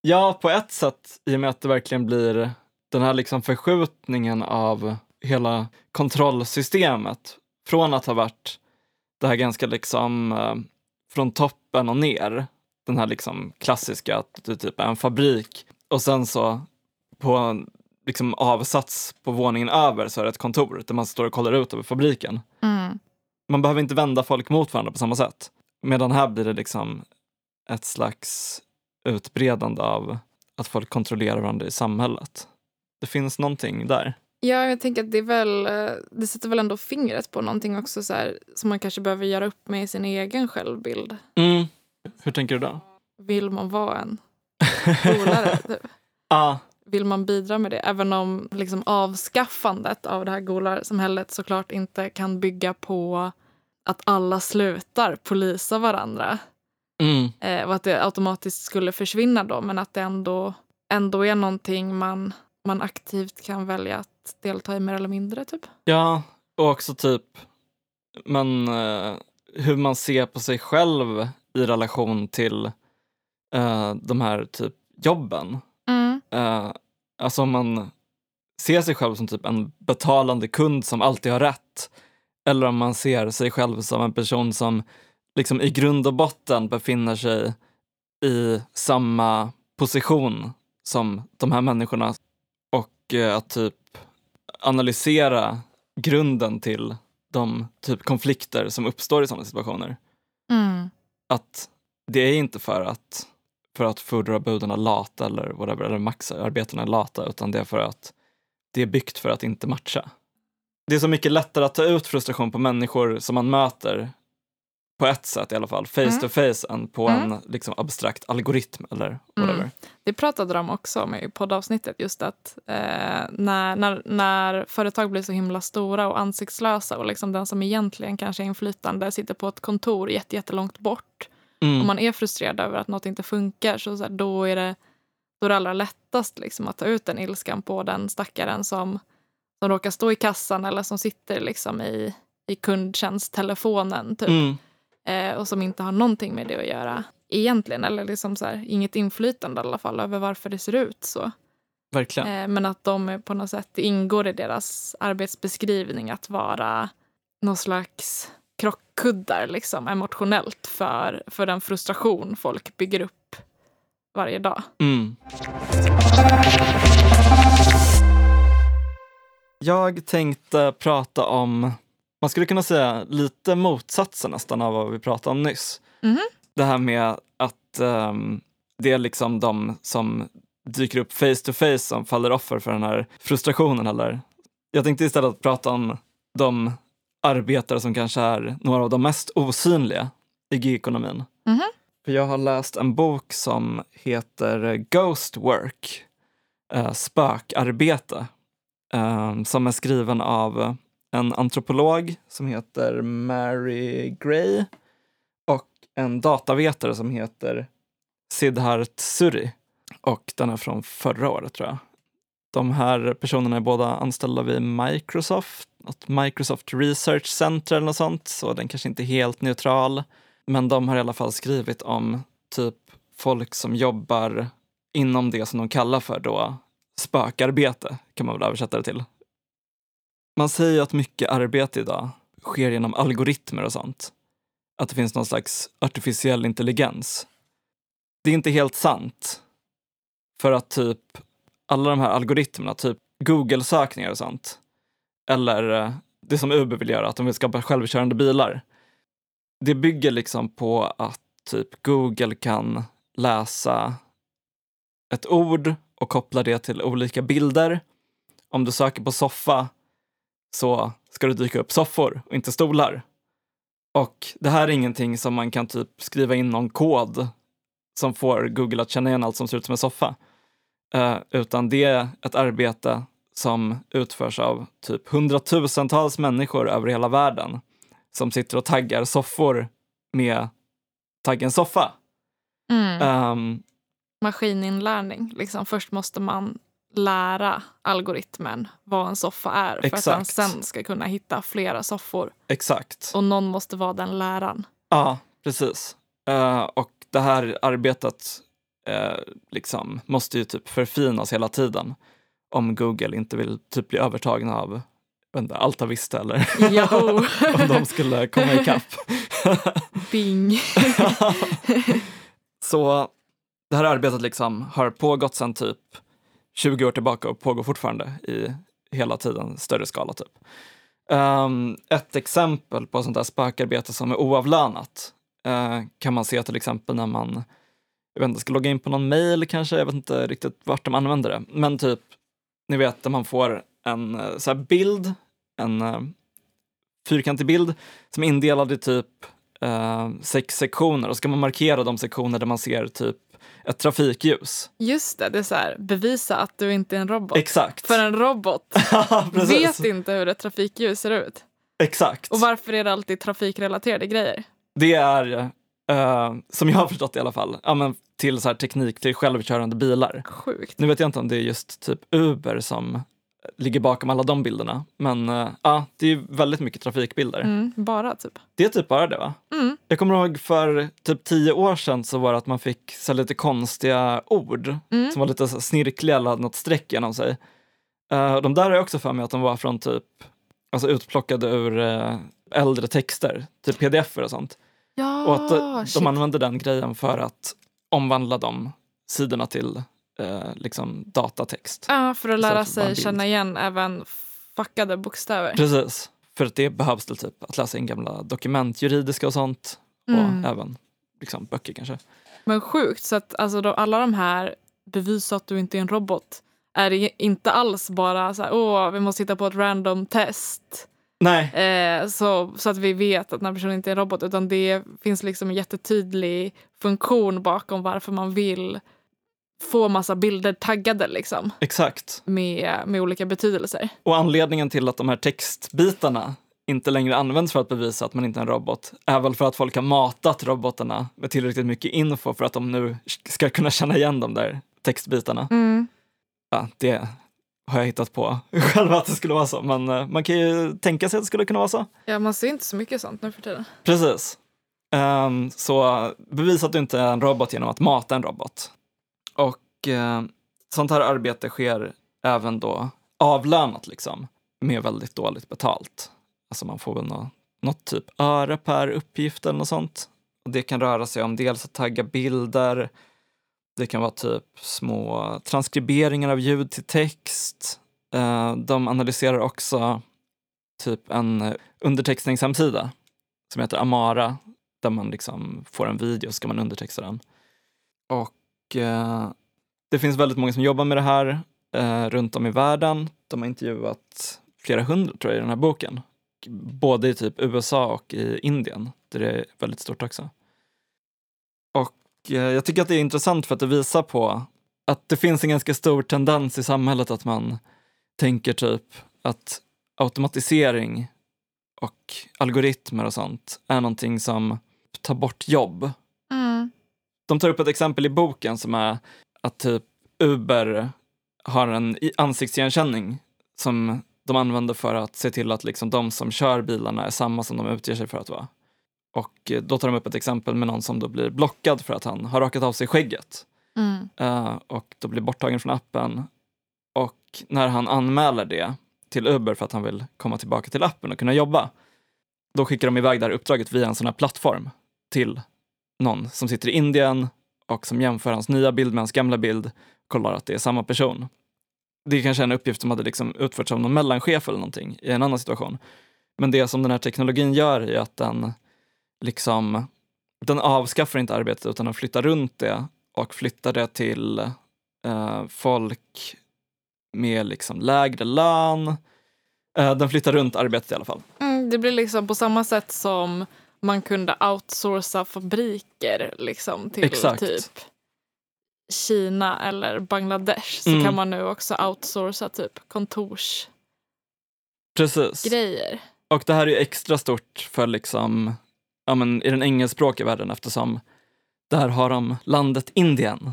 ja, på ett sätt i och med att det verkligen blir den här liksom förskjutningen av hela kontrollsystemet från att ha varit det här ganska liksom eh, från toppen och ner. Den här liksom klassiska att du typ är en fabrik och sen så på en liksom avsats på våningen över så är det ett kontor där man står och kollar ut över fabriken. Mm. Man behöver inte vända folk mot varandra på samma sätt. Medan här blir det liksom ett slags utbredande av att folk kontrollerar varandra i samhället. Det finns någonting där. Ja, jag tänker att det är väl, eh, det sätter väl ändå fingret på någonting också så här, som man kanske behöver göra upp med i sin egen självbild. Mm. Hur tänker du då? Vill man vara en golare? typ? Ah, Vill man bidra med det? Även om liksom avskaffandet av det här golarsamhället såklart inte kan bygga på att alla slutar polisa varandra. mm, Eh, och att det automatiskt skulle försvinna då, men att det ändå, ändå är någonting man, man aktivt kan välja att delta i mer eller mindre. Typ. ja, och också typ men, eh, hur man ser på sig själv i relation till eh, de här typ jobben. Mm. Eh, alltså om man ser sig själv som typ en betalande kund som alltid har rätt. Eller om man ser sig själv som en person som liksom i grund och botten befinner sig i samma position som de här människorna. Och eh, att typ analysera grunden till de typ konflikter som uppstår i sådana situationer. Mm. Att det är inte för att för att fordra är lata eller whatever, eller maxarbetarna är lata, utan det är för att det är byggt för att inte matcha. Det är så mycket lättare att ta ut frustration på människor som man möter på ett sätt i alla fall, face Mm. to face, än på Mm. en liksom, abstrakt algoritm eller whatever. Mm. Det pratade de också om i poddavsnittet, just att eh, när, när, när företag blir så himla stora och ansiktslösa och liksom den som egentligen kanske är inflytande sitter på ett kontor jätte- jättelångt bort Mm. om man är frustrerad över att något inte funkar så, så här, då, är det, då är det allra lättast liksom, att ta ut den ilskan på den stackaren som, som råkar stå i kassan eller som sitter liksom, i, i kundtjänsttelefonen typ, Mm. eh, och som inte har någonting med det att göra egentligen. Eller liksom så här, inget inflytande i alla fall över varför det ser ut så. Verkligen. Eh, men att de på något sätt ingår i deras arbetsbeskrivning att vara någon slags krockkuddar liksom, emotionellt för, för den frustration folk bygger upp varje dag. Mm. Jag tänkte prata om, man skulle kunna säga lite motsatsen nästan av vad vi pratade om nyss. Mhm. Det här med att ehm, det är liksom de som dyker upp face to face som faller offer för den här frustrationen. Eller? Jag tänkte istället prata om de arbetare som kanske är några av de mest osynliga i gigekonomin. Mhm. För jag har läst en bok som heter Ghost Work, eh, spökarbete, eh, som är skriven av en antropolog som heter Mary Gray och en datavetare som heter Siddharth Suri. Och den är från förra året tror jag. De här personerna är båda anställda vid Microsoft, något Microsoft Research Center eller något sånt, så den kanske inte är helt neutral. Men de har i alla fall skrivit om typ folk som jobbar inom det som de kallar för då spökarbete, kan man väl översätta det till. Man säger ju att mycket arbete idag sker genom algoritmer och sånt. Att det finns någon slags artificiell intelligens. Det är inte helt sant. För att typ alla de här algoritmerna, typ Google-sökningar och sånt, eller eh, det som Uber vill göra, att de vill skapa självkörande bilar. Det bygger liksom på att typ Google kan läsa ett ord och koppla det till olika bilder. Om du söker på soffa så ska det dyka upp soffor och inte stolar. Och det här är ingenting som man kan typ skriva in någon kod som får Google att känna igen allt som ser ut som en soffa. Eh, utan det är ett arbete som utförs av typ hundratusentals människor över hela världen som sitter och taggar soffor med taggen soffa. Mm. Ehm, Maskininlärning. Liksom, först måste man lära algoritmen vad en soffa är för att den Exakt. sen ska kunna hitta flera soffor. exakt. Och någon måste vara den läraren. Ja, precis. Eh, och det här arbetet eh, liksom måste ju typ förfinas hela tiden om Google inte vill typ bli övertagna av inte, Alta Vista eller om de skulle komma ikapp. Bing! Så det här arbetet liksom har pågått sedan typ 20 år tillbaka och pågår fortfarande i hela tiden större skala. Typ. Ehm, ett exempel på sånt där spökarbete som är oavlönat eh, kan man se till exempel när man jag vet inte, ska logga in på någon mail kanske, jag vet inte riktigt vart de använder det. Men typ, ni vet när man får en eh, så här bild, en eh, fyrkantig bild som är indelad i typ eh, sex sektioner och ska man markera de sektioner där man ser typ ett trafikljus. Just det, det är så här, bevisa att du inte är en robot. Exakt. För en robot vet inte hur ett trafikljus ser ut. Exakt. Och varför är det alltid trafikrelaterade grejer? Det är, eh, som jag har förstått i alla fall, ja, men till så här teknik till självkörande bilar. Sjukt. Nu vet jag inte om det är just typ Uber som ligger bakom alla de bilderna. Men eh, ja, det är väldigt mycket trafikbilder. Mm, bara typ. Det är typ bara det va? Mm. Jag kommer ihåg för typ tio år sedan så var det att man fick så lite konstiga ord Mm. som var lite så snirkliga eller hade något streck genom sig. Eh, de där jag också för mig att de var från typ, alltså utplockade ur eh, äldre texter, typ pdf och sånt. Ja, Och att de, shit. de använde den grejen för att omvandla de sidorna till eh, liksom datatext. Ja, för att lära sig känna igen även fuckade bokstäver. Precis, för att det behövs till typ att läsa in gamla dokument, juridiska och sånt. Mm. Och även liksom, böcker kanske. Men sjukt, så att alltså, då, alla de här bevisa att du inte är en robot är det inte alls bara så här, åh, vi måste hitta på ett random test Nej, eh, så, så att vi vet att den här personen inte är en robot. Utan det finns liksom en jättetydlig funktion bakom varför man vill få massa bilder taggade liksom, exakt. med, med olika betydelser. Och anledningen till att de här textbitarna inte längre används för att bevisa att man inte är en robot är väl för att folk har matat robotarna med tillräckligt mycket info för att de nu ska kunna känna igen de där textbitarna. Mm. Ja, det har jag hittat på själv att det skulle vara så, men eh, man kan ju tänka sig att det skulle kunna vara så. Ja, man ser inte så mycket sånt nu för tiden. Precis. Um, så bevisa att du inte är en robot genom att mata en robot. Och uh, sånt här arbete sker även då avlönat liksom, med väldigt dåligt betalt. Alltså man får väl något, något typ öre per uppgift eller något sånt. Och det kan röra sig om dels att tagga bilder, det kan vara typ små transkriberingar av ljud till text. Uh, de analyserar också typ en eh, undertextningshemsida som heter Amara där man liksom får en video och ska man undertexta den. Och eh, det finns väldigt många som jobbar med det här eh, runt om i världen. De har intervjuat flera hundra tror jag i den här boken. Både i typ USA och i Indien, där det är väldigt stort också. Och eh, jag tycker att det är intressant för att det visar på att det finns en ganska stor tendens i samhället att man tänker typ att automatisering och algoritmer och sånt är någonting som tar bort jobb. Mm. De tar upp ett exempel i boken som är att typ Uber har en ansiktsigenkänning som de använder för att se till att liksom de som kör bilarna är samma som de utger sig för att vara. Och eh, då tar de upp ett exempel med någon som då blir blockad för att han har rakat av sig skägget. Mm. Uh, och då blir borttagen från appen. Och när han anmäler det till Uber för att han vill komma tillbaka till appen och kunna jobba, då skickar de iväg det här uppdraget via en sån här plattform till någon som sitter i Indien och som jämför hans nya bild med hans gamla bild, kollar att det är samma person. Det är kanske är en uppgift som hade liksom utförts av någon mellanchef eller någonting i en annan situation. Men det som den här teknologin gör är att den liksom, den avskaffar inte arbetet utan den flyttar runt det och flyttar det till eh, folk med liksom lägre lön. Eh, den flyttar runt arbetet i alla fall. Mm, det blir liksom på samma sätt som man kunde outsourca fabriker liksom till Exakt. typ Kina eller Bangladesh så Mm. kan man nu också outsourca typ kontorsgrejer. Precis. Och det här är ju extra stort för liksom, ja men i den engelskspråkiga världen eftersom där har de landet Indien,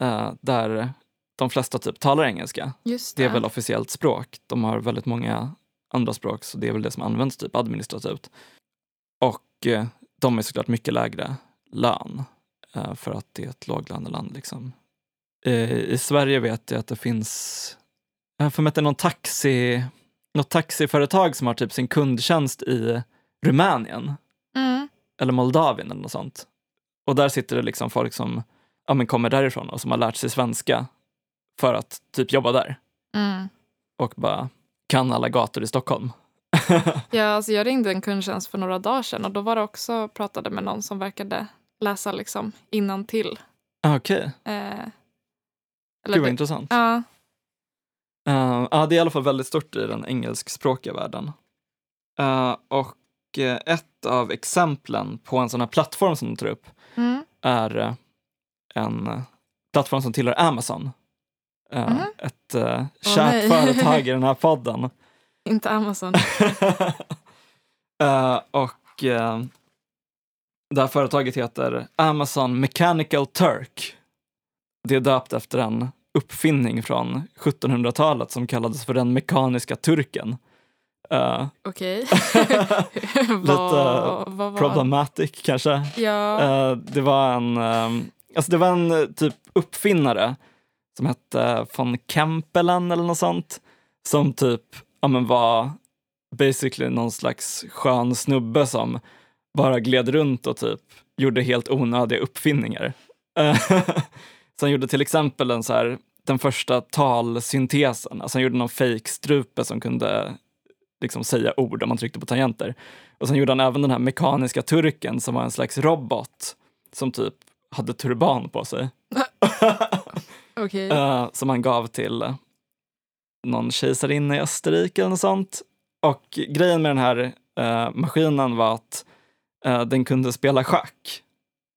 eh, där de flesta typ talar engelska. Det det. är väl officiellt språk. De har väldigt många andra språk så det är väl det som används typ administrativt. Eh, de är såklart mycket lägre lön eh, för att det är ett låglöneland. Liksom. Eh, I Sverige vet jag att det finns, jag har för mig att det är någon taxi, något taxiföretag som har typ sin kundtjänst i Rumänien Mm. eller Moldavien eller något sånt. Och där sitter det liksom folk som ja, men kommer därifrån och som har lärt sig svenska för att typ jobba där Mm. och bara kan alla gator i Stockholm. Ja, alltså jag ringde en kundtjänst för några dagar sedan och då var det också pratade med någon som verkade läsa liksom. Ah, Okej, Eh, gud vad det- intressant. Ja, Uh, ja, det är i alla fall väldigt stort i den engelskspråkiga världen. Uh, och eh, ett av exemplen på en sån här plattform som de tar upp mm. är en plattform som tillhör Amazon. Uh, Mhm. Ett uh, kärt nej. företag i den här podden. Inte Amazon. Eh, och eh, det här företaget heter Amazon Mechanical Turk. Det är döpt efter en uppfinning från 1700-talet som kallades för den mekaniska turken. Eh, Okej. Lite problematic kanske. Ja. Eh, det var en, ehm, alltså det var en typ uppfinnare som hette von Kempelen eller något sånt. Som typ, ja men var basically någon slags skön snubbe som bara gled runt och typ gjorde helt onödiga uppfinningar. Så han gjorde till exempel en så här, den första talsyntesen, alltså han gjorde någon fake strupe som kunde liksom säga ord om man tryckte på tangenter. Och sen gjorde han även den här mekaniska turken som var en slags robot som typ hade turban på sig. Okej. Eh, som han gav till någon kejsarinna i Österrike eller något sånt. Och grejen med den här eh, maskinen var att eh, den kunde spela schack.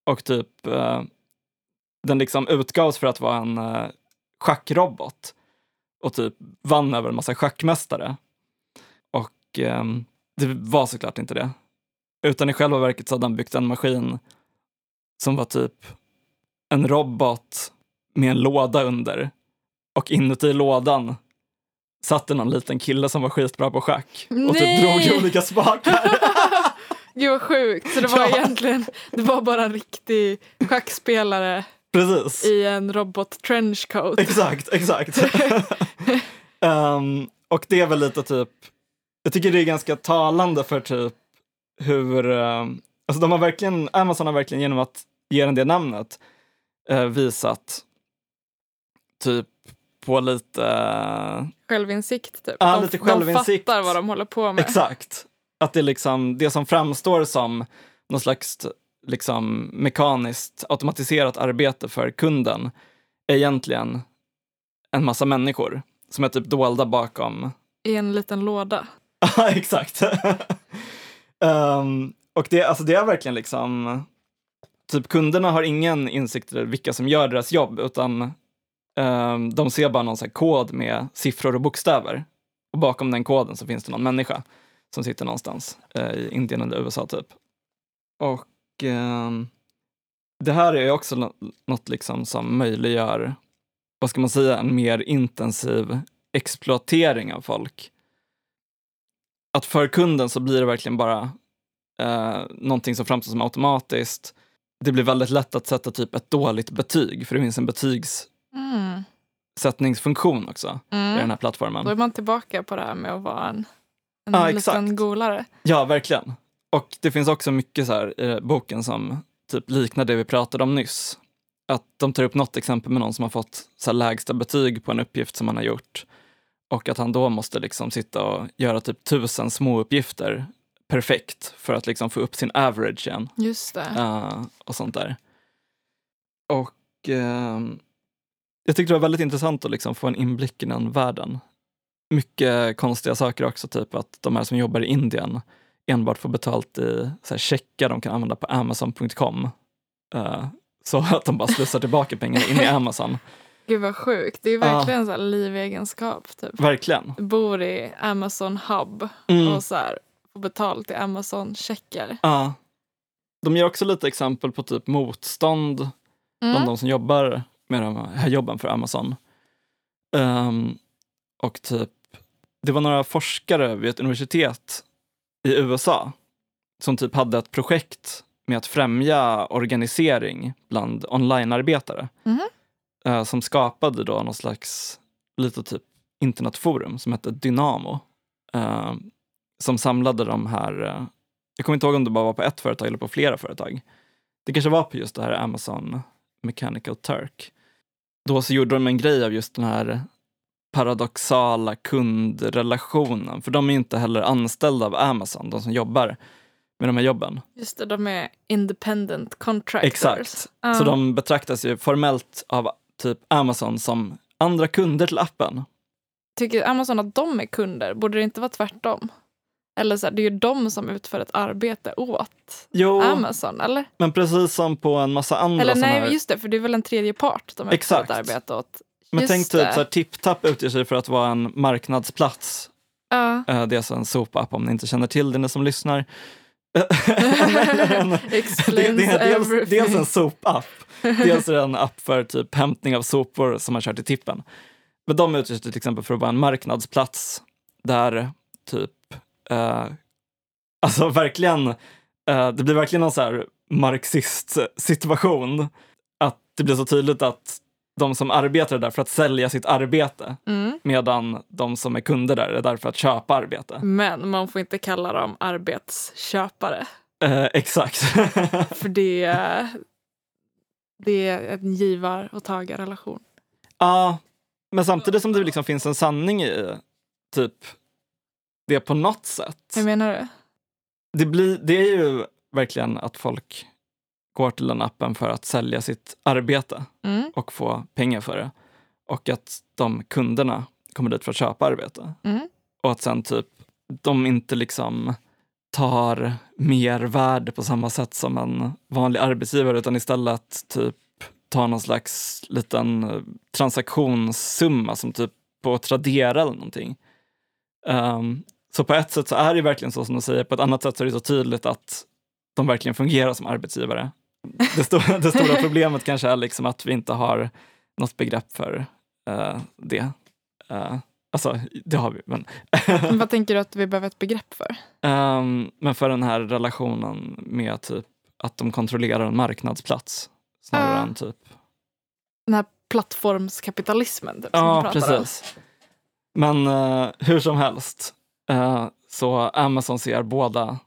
Och typ eh, den liksom utgavs för att vara en eh, schackrobot. Och typ vann över en massa schackmästare. Och ehm, det var såklart inte det. Utan i själva verket så hade han byggt en maskin som var typ en robot med en låda under. Och inuti lådan satt det någon liten kille som var skitbra på schack och typ drog i olika spakar. Gud vad sjukt. Så det var Ja. egentligen det var bara en riktig schackspelare Precis. i en robot trenchcoat. Exakt, exakt. Ehm, och det är väl lite typ, jag tycker det är ganska talande för typ hur, ehm, alltså de har verkligen, Amazon har verkligen genom att ge den det namnet eh, visat typ på lite, eh, Självinsikt typ. Ja, de, lite självinsikt. de fattar vad de håller på med. exakt, att det är liksom det som framstår som någon slags liksom mekaniskt automatiserat arbete för kunden är egentligen en massa människor som är typ dolda bakom I en liten låda. Ja, exakt. Ehm, och det, alltså det är verkligen liksom, typ kunderna har ingen insikt i vilka som gör deras jobb, utan Um, de ser bara någon så här kod med siffror och bokstäver. Och bakom den koden så finns det någon människa som sitter någonstans uh, i Indien eller USA typ. Och um, det här är ju också nå- något liksom som möjliggör, vad ska man säga, en mer intensiv exploatering av folk att för kunden så blir det verkligen bara eh, någonting som framstår som automatiskt. Det blir väldigt lätt att sätta typ ett dåligt betyg, för det finns en betygs... Mm. också Mm. i den här plattformen. Då är man tillbaka på det här med att vara en, en Ja, liten exakt. golare. Ja, verkligen. Och det finns också mycket så här i boken som typ liknar det vi pratade om nyss. Att de tar upp något exempel med någon som har fått så lägsta betyg på en uppgift som han har gjort. Och att han då måste liksom sitta och göra typ tusen små uppgifter perfekt för att liksom få upp sin average igen. Just det. eh, och sånt där. Och ehm, jag tyckte det var väldigt intressant att liksom få en inblick i den världen. Mycket konstiga saker också, typ att de här som jobbar i Indien enbart får betalt i så här, checkar de kan använda på Amazon.com. Eh, så att de bara slussar tillbaka pengarna in i Amazon. Gud vad sjukt. Det är verkligen så här livegenskap. Typ. Verkligen. Du bor i Amazon hub Mm. och så här, får betalt i Amazon-checkar. Ja. De ger också lite exempel på typ motstånd bland Mm. de som jobbar med de här jobben för Amazon. Ehm, och typ, det var några forskare vid ett universitet i USA som typ hade ett projekt med att främja organisering bland onlinearbetare. Mhm. Eh, som skapade då någon slags lite typ internetforum som hette Dynamo. eh, som samlade de här, eh, jag kommer inte ihåg om det bara var på ett företag eller på flera företag. Det kanske var på just det här Amazon Mechanical Turk. Då så gjorde de en grej av just den här paradoxala kundrelationen. För de är inte heller anställda av Amazon, de som jobbar med de här jobben. Just det, de är independent contractors. Exakt. Ja. Så de betraktas ju formellt av typ Amazon som andra kunder till appen. Tycker Amazon att de är kunder? Borde det inte vara tvärtom? Eller så här, det är ju de som utför ett arbete åt Jo, Amazon, eller? men precis som på en massa andra Eller nej, här... just det, för det är väl en tredje part de utför Exakt. ett arbete åt. Men Just tänk typ så här, TipTap utger sig för att vara en marknadsplats. Ja. Eh, Det är alltså en sopapp om ni inte känner till det, ni som lyssnar. Eller en- det, det är dels, dels en sopapp, dels är det en app för typ hämtning av sopor som man kör till tippen. Men de utger sig till exempel för att vara en marknadsplats där typ, eh, alltså verkligen, eh, det blir verkligen någon så här marxist-situation. Att det blir så tydligt att de som arbetar där för att sälja sitt arbete Mm. medan de som är kunder där är där för att köpa arbete. Men man får inte kalla dem arbetsköpare. Eh, exakt. För det är, det är en givar och tagarrelation. Ja, men samtidigt som det liksom finns en sanning i typ det på något sätt. Hur menar du? Det, blir, det är ju verkligen att folk går till den appen för att sälja sitt arbete Mm. och få pengar för det. Och att de kunderna kommer dit för att köpa arbete. Mm. Och att sen typ de inte liksom tar mer värde på samma sätt som en vanlig arbetsgivare utan istället typ tar någon slags liten eh, transaktionssumma som typ på Tradera eller någonting. Ehm, så på ett sätt så är det verkligen så som de säger, på ett annat sätt så är det så tydligt att de verkligen fungerar som arbetsgivare. Det, sto- det stora problemet kanske är liksom att vi inte har något begrepp för eh, det. Eh, Alltså, det har vi. Men, Men vad tänker du att vi behöver ett begrepp för? Ehm, men för den här relationen med typ att de kontrollerar en marknadsplats snarare Ja. än typ... Den här plattformskapitalismen typ, som Ja, pratar om. precis. Men eh, hur som helst, eh, så Amazon ser båda,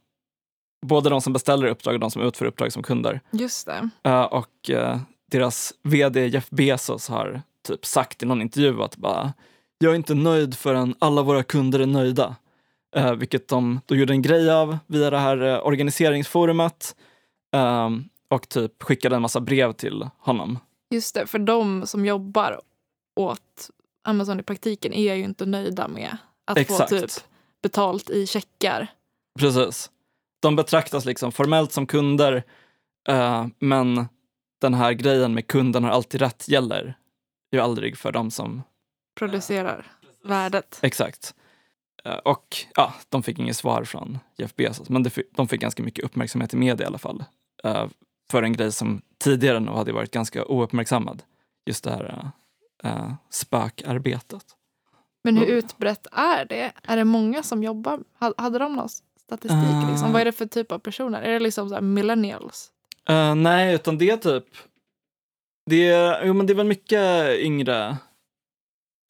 både de som beställer uppdrag och de som utför uppdrag som kunder. Just det. Eh, och eh, deras vd Jeff Bezos har typ sagt i någon intervju att bara, jag är inte nöjd förrän alla våra kunder är nöjda. Vilket de då gjorde en grej av via det här organiseringsforumet ehm, och typ skickade en massa brev till honom. Just det, för de som jobbar åt Amazon i praktiken är ju inte nöjda med att Exakt. få typ betalt i checkar. Precis. De betraktas liksom formellt som kunder, eh, men den här grejen med kunden har alltid rätt gäller ju aldrig för dem som Producerar värdet. Exakt. Eh, Och ja, de fick inget svar från Jeff Bezos, men de fick ganska mycket uppmärksamhet i media i alla fall. eh, För en grej som tidigare nog hade varit ganska ouppmärksammad. Just det här uh, spökarbetet. Men hur utbrett är det? Är det många som jobbar? Ha- Hade de någon statistik? Ah. Liksom? Vad är det för typ av personer? Är det liksom så här millennials? Eh, nej, utan det är typ... Det är, jo, men det är väl mycket yngre.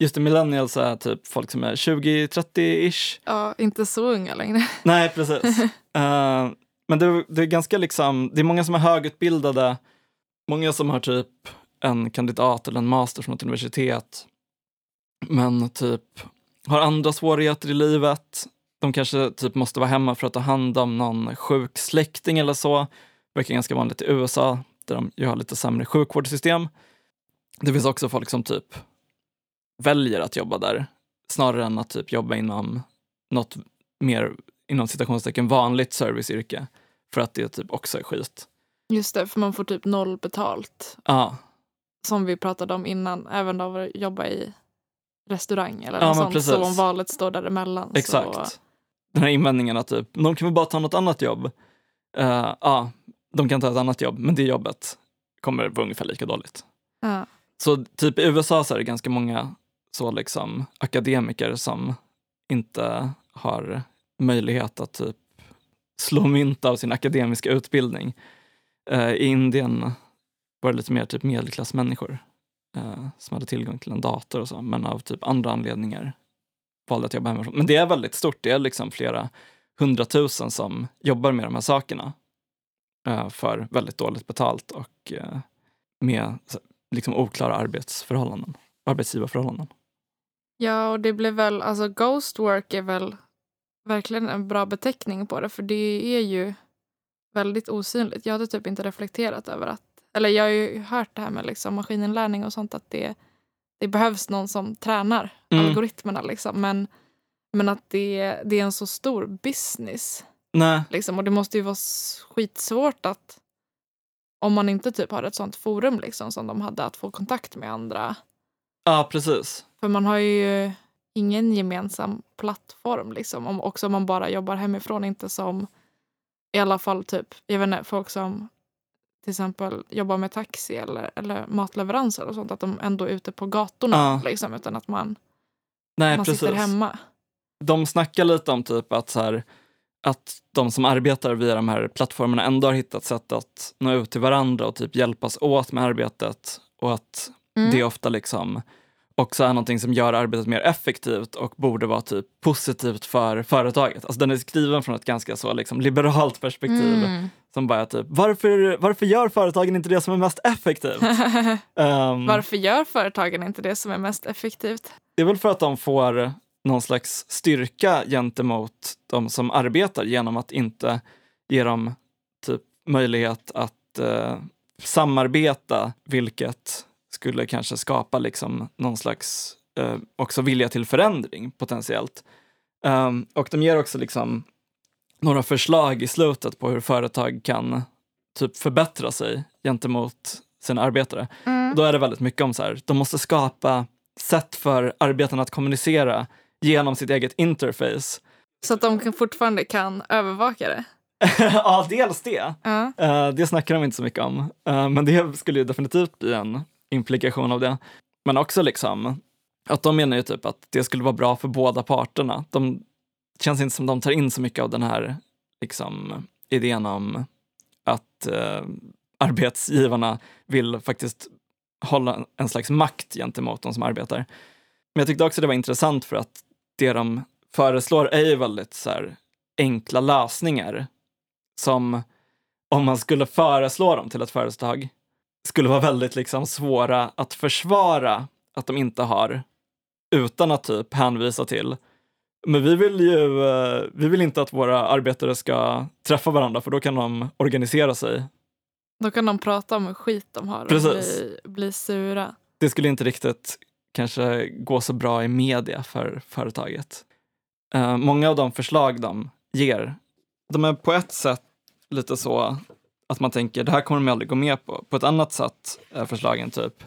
Just det, millennials är typ folk som är 20-30-ish. Ja, inte så unga längre. Nej, precis. Eh, men det, det är ganska liksom, det är många som är högutbildade, många som har typ en kandidat eller en master från ett universitet, men typ har andra svårigheter i livet. De kanske typ måste vara hemma för att ta hand om någon sjuk släkting eller så. Det verkar ganska vanligt i USA, där de ju har lite sämre sjukvårdssystem. Det finns också folk som typ väljer att jobba där, snarare än att typ jobba inom något mer inom citationstecken vanligt serviceyrke för att det typ också är skit. Just det, för man får typ noll betalt. Ja, Som vi pratade om innan, även av att jobba i restaurang eller Ja, något sånt. precis. Så om valet står däremellan. exakt. Så, Den här invändningen att typ, de kan väl bara ta något annat jobb. Eh, Ja, de kan ta ett annat jobb, men det jobbet kommer vara ungefär lika dåligt. ja. Så typ i USA så är det ganska många så liksom akademiker som inte har möjlighet att typ slå mynt av sin akademiska utbildning. Eh, I Indien var det lite mer typ medelklassmänniskor eh, som hade tillgång till en dator och så, men av typ andra anledningar valde att jobba hemifrån. Men det är väldigt stort, det är liksom flera hundratusen som jobbar med de här sakerna eh, för väldigt dåligt betalt och eh, med liksom oklara arbetsförhållanden, arbetsgivarförhållanden. ja, och det blir väl, alltså ghost work är väl verkligen en bra beteckning på det. För det är ju väldigt osynligt. Jag hade typ inte reflekterat över att, eller jag har ju hört det här med liksom maskininlärning och sånt att det, det behövs någon som tränar Mm. algoritmerna liksom. Men, men att det, det är en så stor business Nej, Liksom. Och det måste ju vara skitsvårt att om man inte typ har ett sånt forum liksom, som de hade att få kontakt med andra. ja precis. För man har ju ingen gemensam plattform. Liksom. Om, också om man bara jobbar hemifrån. Inte som i alla fall typ, jag vet inte, folk som till exempel jobbar med taxi eller, eller matleveranser och sånt. Att de ändå är ute på gatorna. Ja. Liksom, utan att man, Nej, man precis. sitter hemma. de snackar lite om typ att, så här, att de som arbetar via de här plattformarna ändå har hittat sätt att nå ut till varandra och typ hjälpas åt med arbetet och att Mm. det ofta liksom också är någonting som gör arbetet mer effektivt och borde vara typ positivt för företaget. Alltså den är skriven från ett ganska så liksom liberalt perspektiv Mm. som bara typ varför, varför gör företagen inte det som är mest effektivt? Ehm, Varför gör företagen inte det som är mest effektivt? Det är väl för att de får någon slags styrka gentemot de som arbetar genom att inte ge dem typ möjlighet att eh, samarbeta, vilket skulle kanske skapa liksom någon slags eh, också vilja till förändring potentiellt. Ehm, och de ger också liksom några förslag i slutet på hur företag kan typ förbättra sig gentemot sina arbetare. Mm. Då är det väldigt mycket om så här, de måste skapa sätt för arbetarna att kommunicera genom sitt eget interface. Så att de fortfarande kan övervaka det. ja, dels det. Ja. Eh, det snackar de inte så mycket om. Eh, men det skulle ju definitivt bli en implikation av det. Men också liksom att de menar ju typ att det skulle vara bra för båda parterna. De det känns inte som de tar in så mycket av den här liksom, idén om att eh, arbetsgivarna vill faktiskt hålla en slags makt gentemot de som arbetar. Men jag tyckte också det var intressant för att det de föreslår är ju väldigt så här, enkla lösningar som om man skulle föreslå dem till ett företag skulle vara väldigt liksom svåra att försvara att de inte har utan att typ hänvisa till men vi vill ju eh, vi vill inte att våra arbetare ska träffa varandra för då kan de organisera sig. Då kan de prata om hur skit de har och bli, bli sura. Det skulle inte riktigt kanske gå så bra i media för företaget. Uh, många av de förslag de ger, de är på ett sätt lite så att man tänker det här kommer de aldrig gå med på. På ett annat sätt är förslagen typ,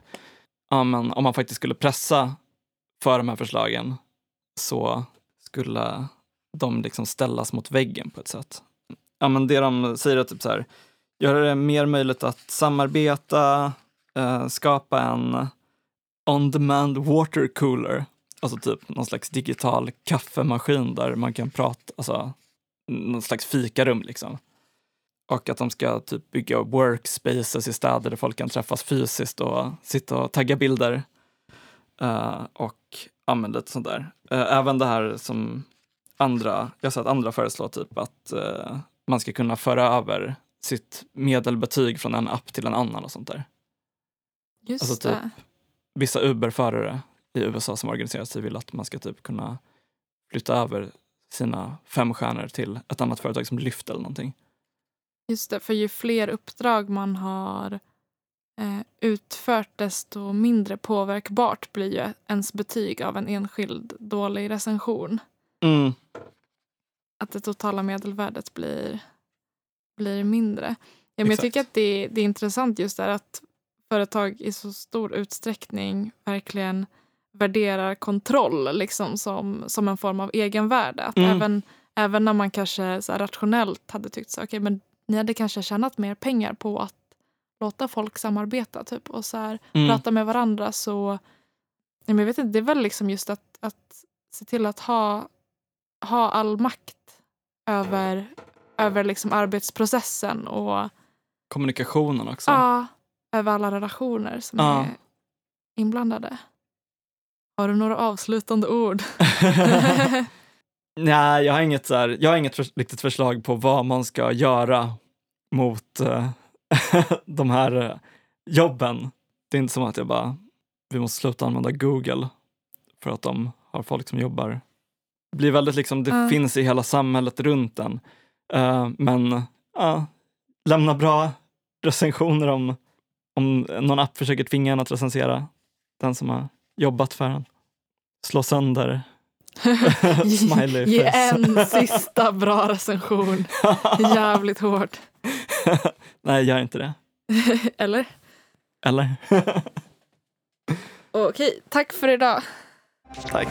ja, men om man faktiskt skulle pressa för de här förslagen så skulle de liksom ställas mot väggen på ett sätt. Ja, men det de säger är typ så här, göra det mer möjligt att samarbeta, eh, skapa en on-demand water cooler, alltså typ någon slags digital kaffemaskin där man kan prata, alltså någon slags fikarum liksom. Och att de ska typ bygga workspaces i städer där folk kan träffas fysiskt och sitta och tagga bilder. Uh, och använda lite sånt där. Uh, även det här som andra, jag har sett andra föreslå typ att uh, man ska kunna föra över sitt medelbetyg från en app till en annan och sånt där. Just alltså, typ, Vissa Uber-förare i USA som organiserar sig vill att man ska typ kunna flytta över sina fem stjärnor till ett annat företag som Lyft eller någonting. Just det, för ju fler uppdrag man har eh, utfört desto mindre påverkbart blir ju ens betyg av en enskild dålig recension. Mm. Att det totala medelvärdet blir, blir mindre. Ja, men jag tycker att det, det är intressant just där att företag i så stor utsträckning verkligen värderar kontroll liksom som, som en form av egenvärde. Att mm. även, även när man kanske så rationellt hade tyckt så okay, men ni hade kanske tjänat mer pengar på att låta folk samarbeta typ, och så här, mm. prata med varandra. så jag vet inte, Det är väl liksom just att, att se till att ha, ha all makt över, över liksom arbetsprocessen. och Kommunikationen också. Ja, över alla relationer som ja. är inblandade. Har du några avslutande ord? Nej, jag har inget, så här, jag har inget för, riktigt förslag på vad man ska göra mot uh, de här uh, jobben. Det är inte som att jag bara, vi måste sluta använda Google för att de har folk som jobbar. Det blir väldigt liksom, det uh. finns i hela samhället runt den. Uh, men lämna bra recensioner om, om någon app försöker tvinga en att recensera den som har jobbat för en. Slå sönder Smiley Ge en sista bra recension. Jävligt hårt. Nej, gör inte det. Eller? Eller? Okej, tack för idag. Tack.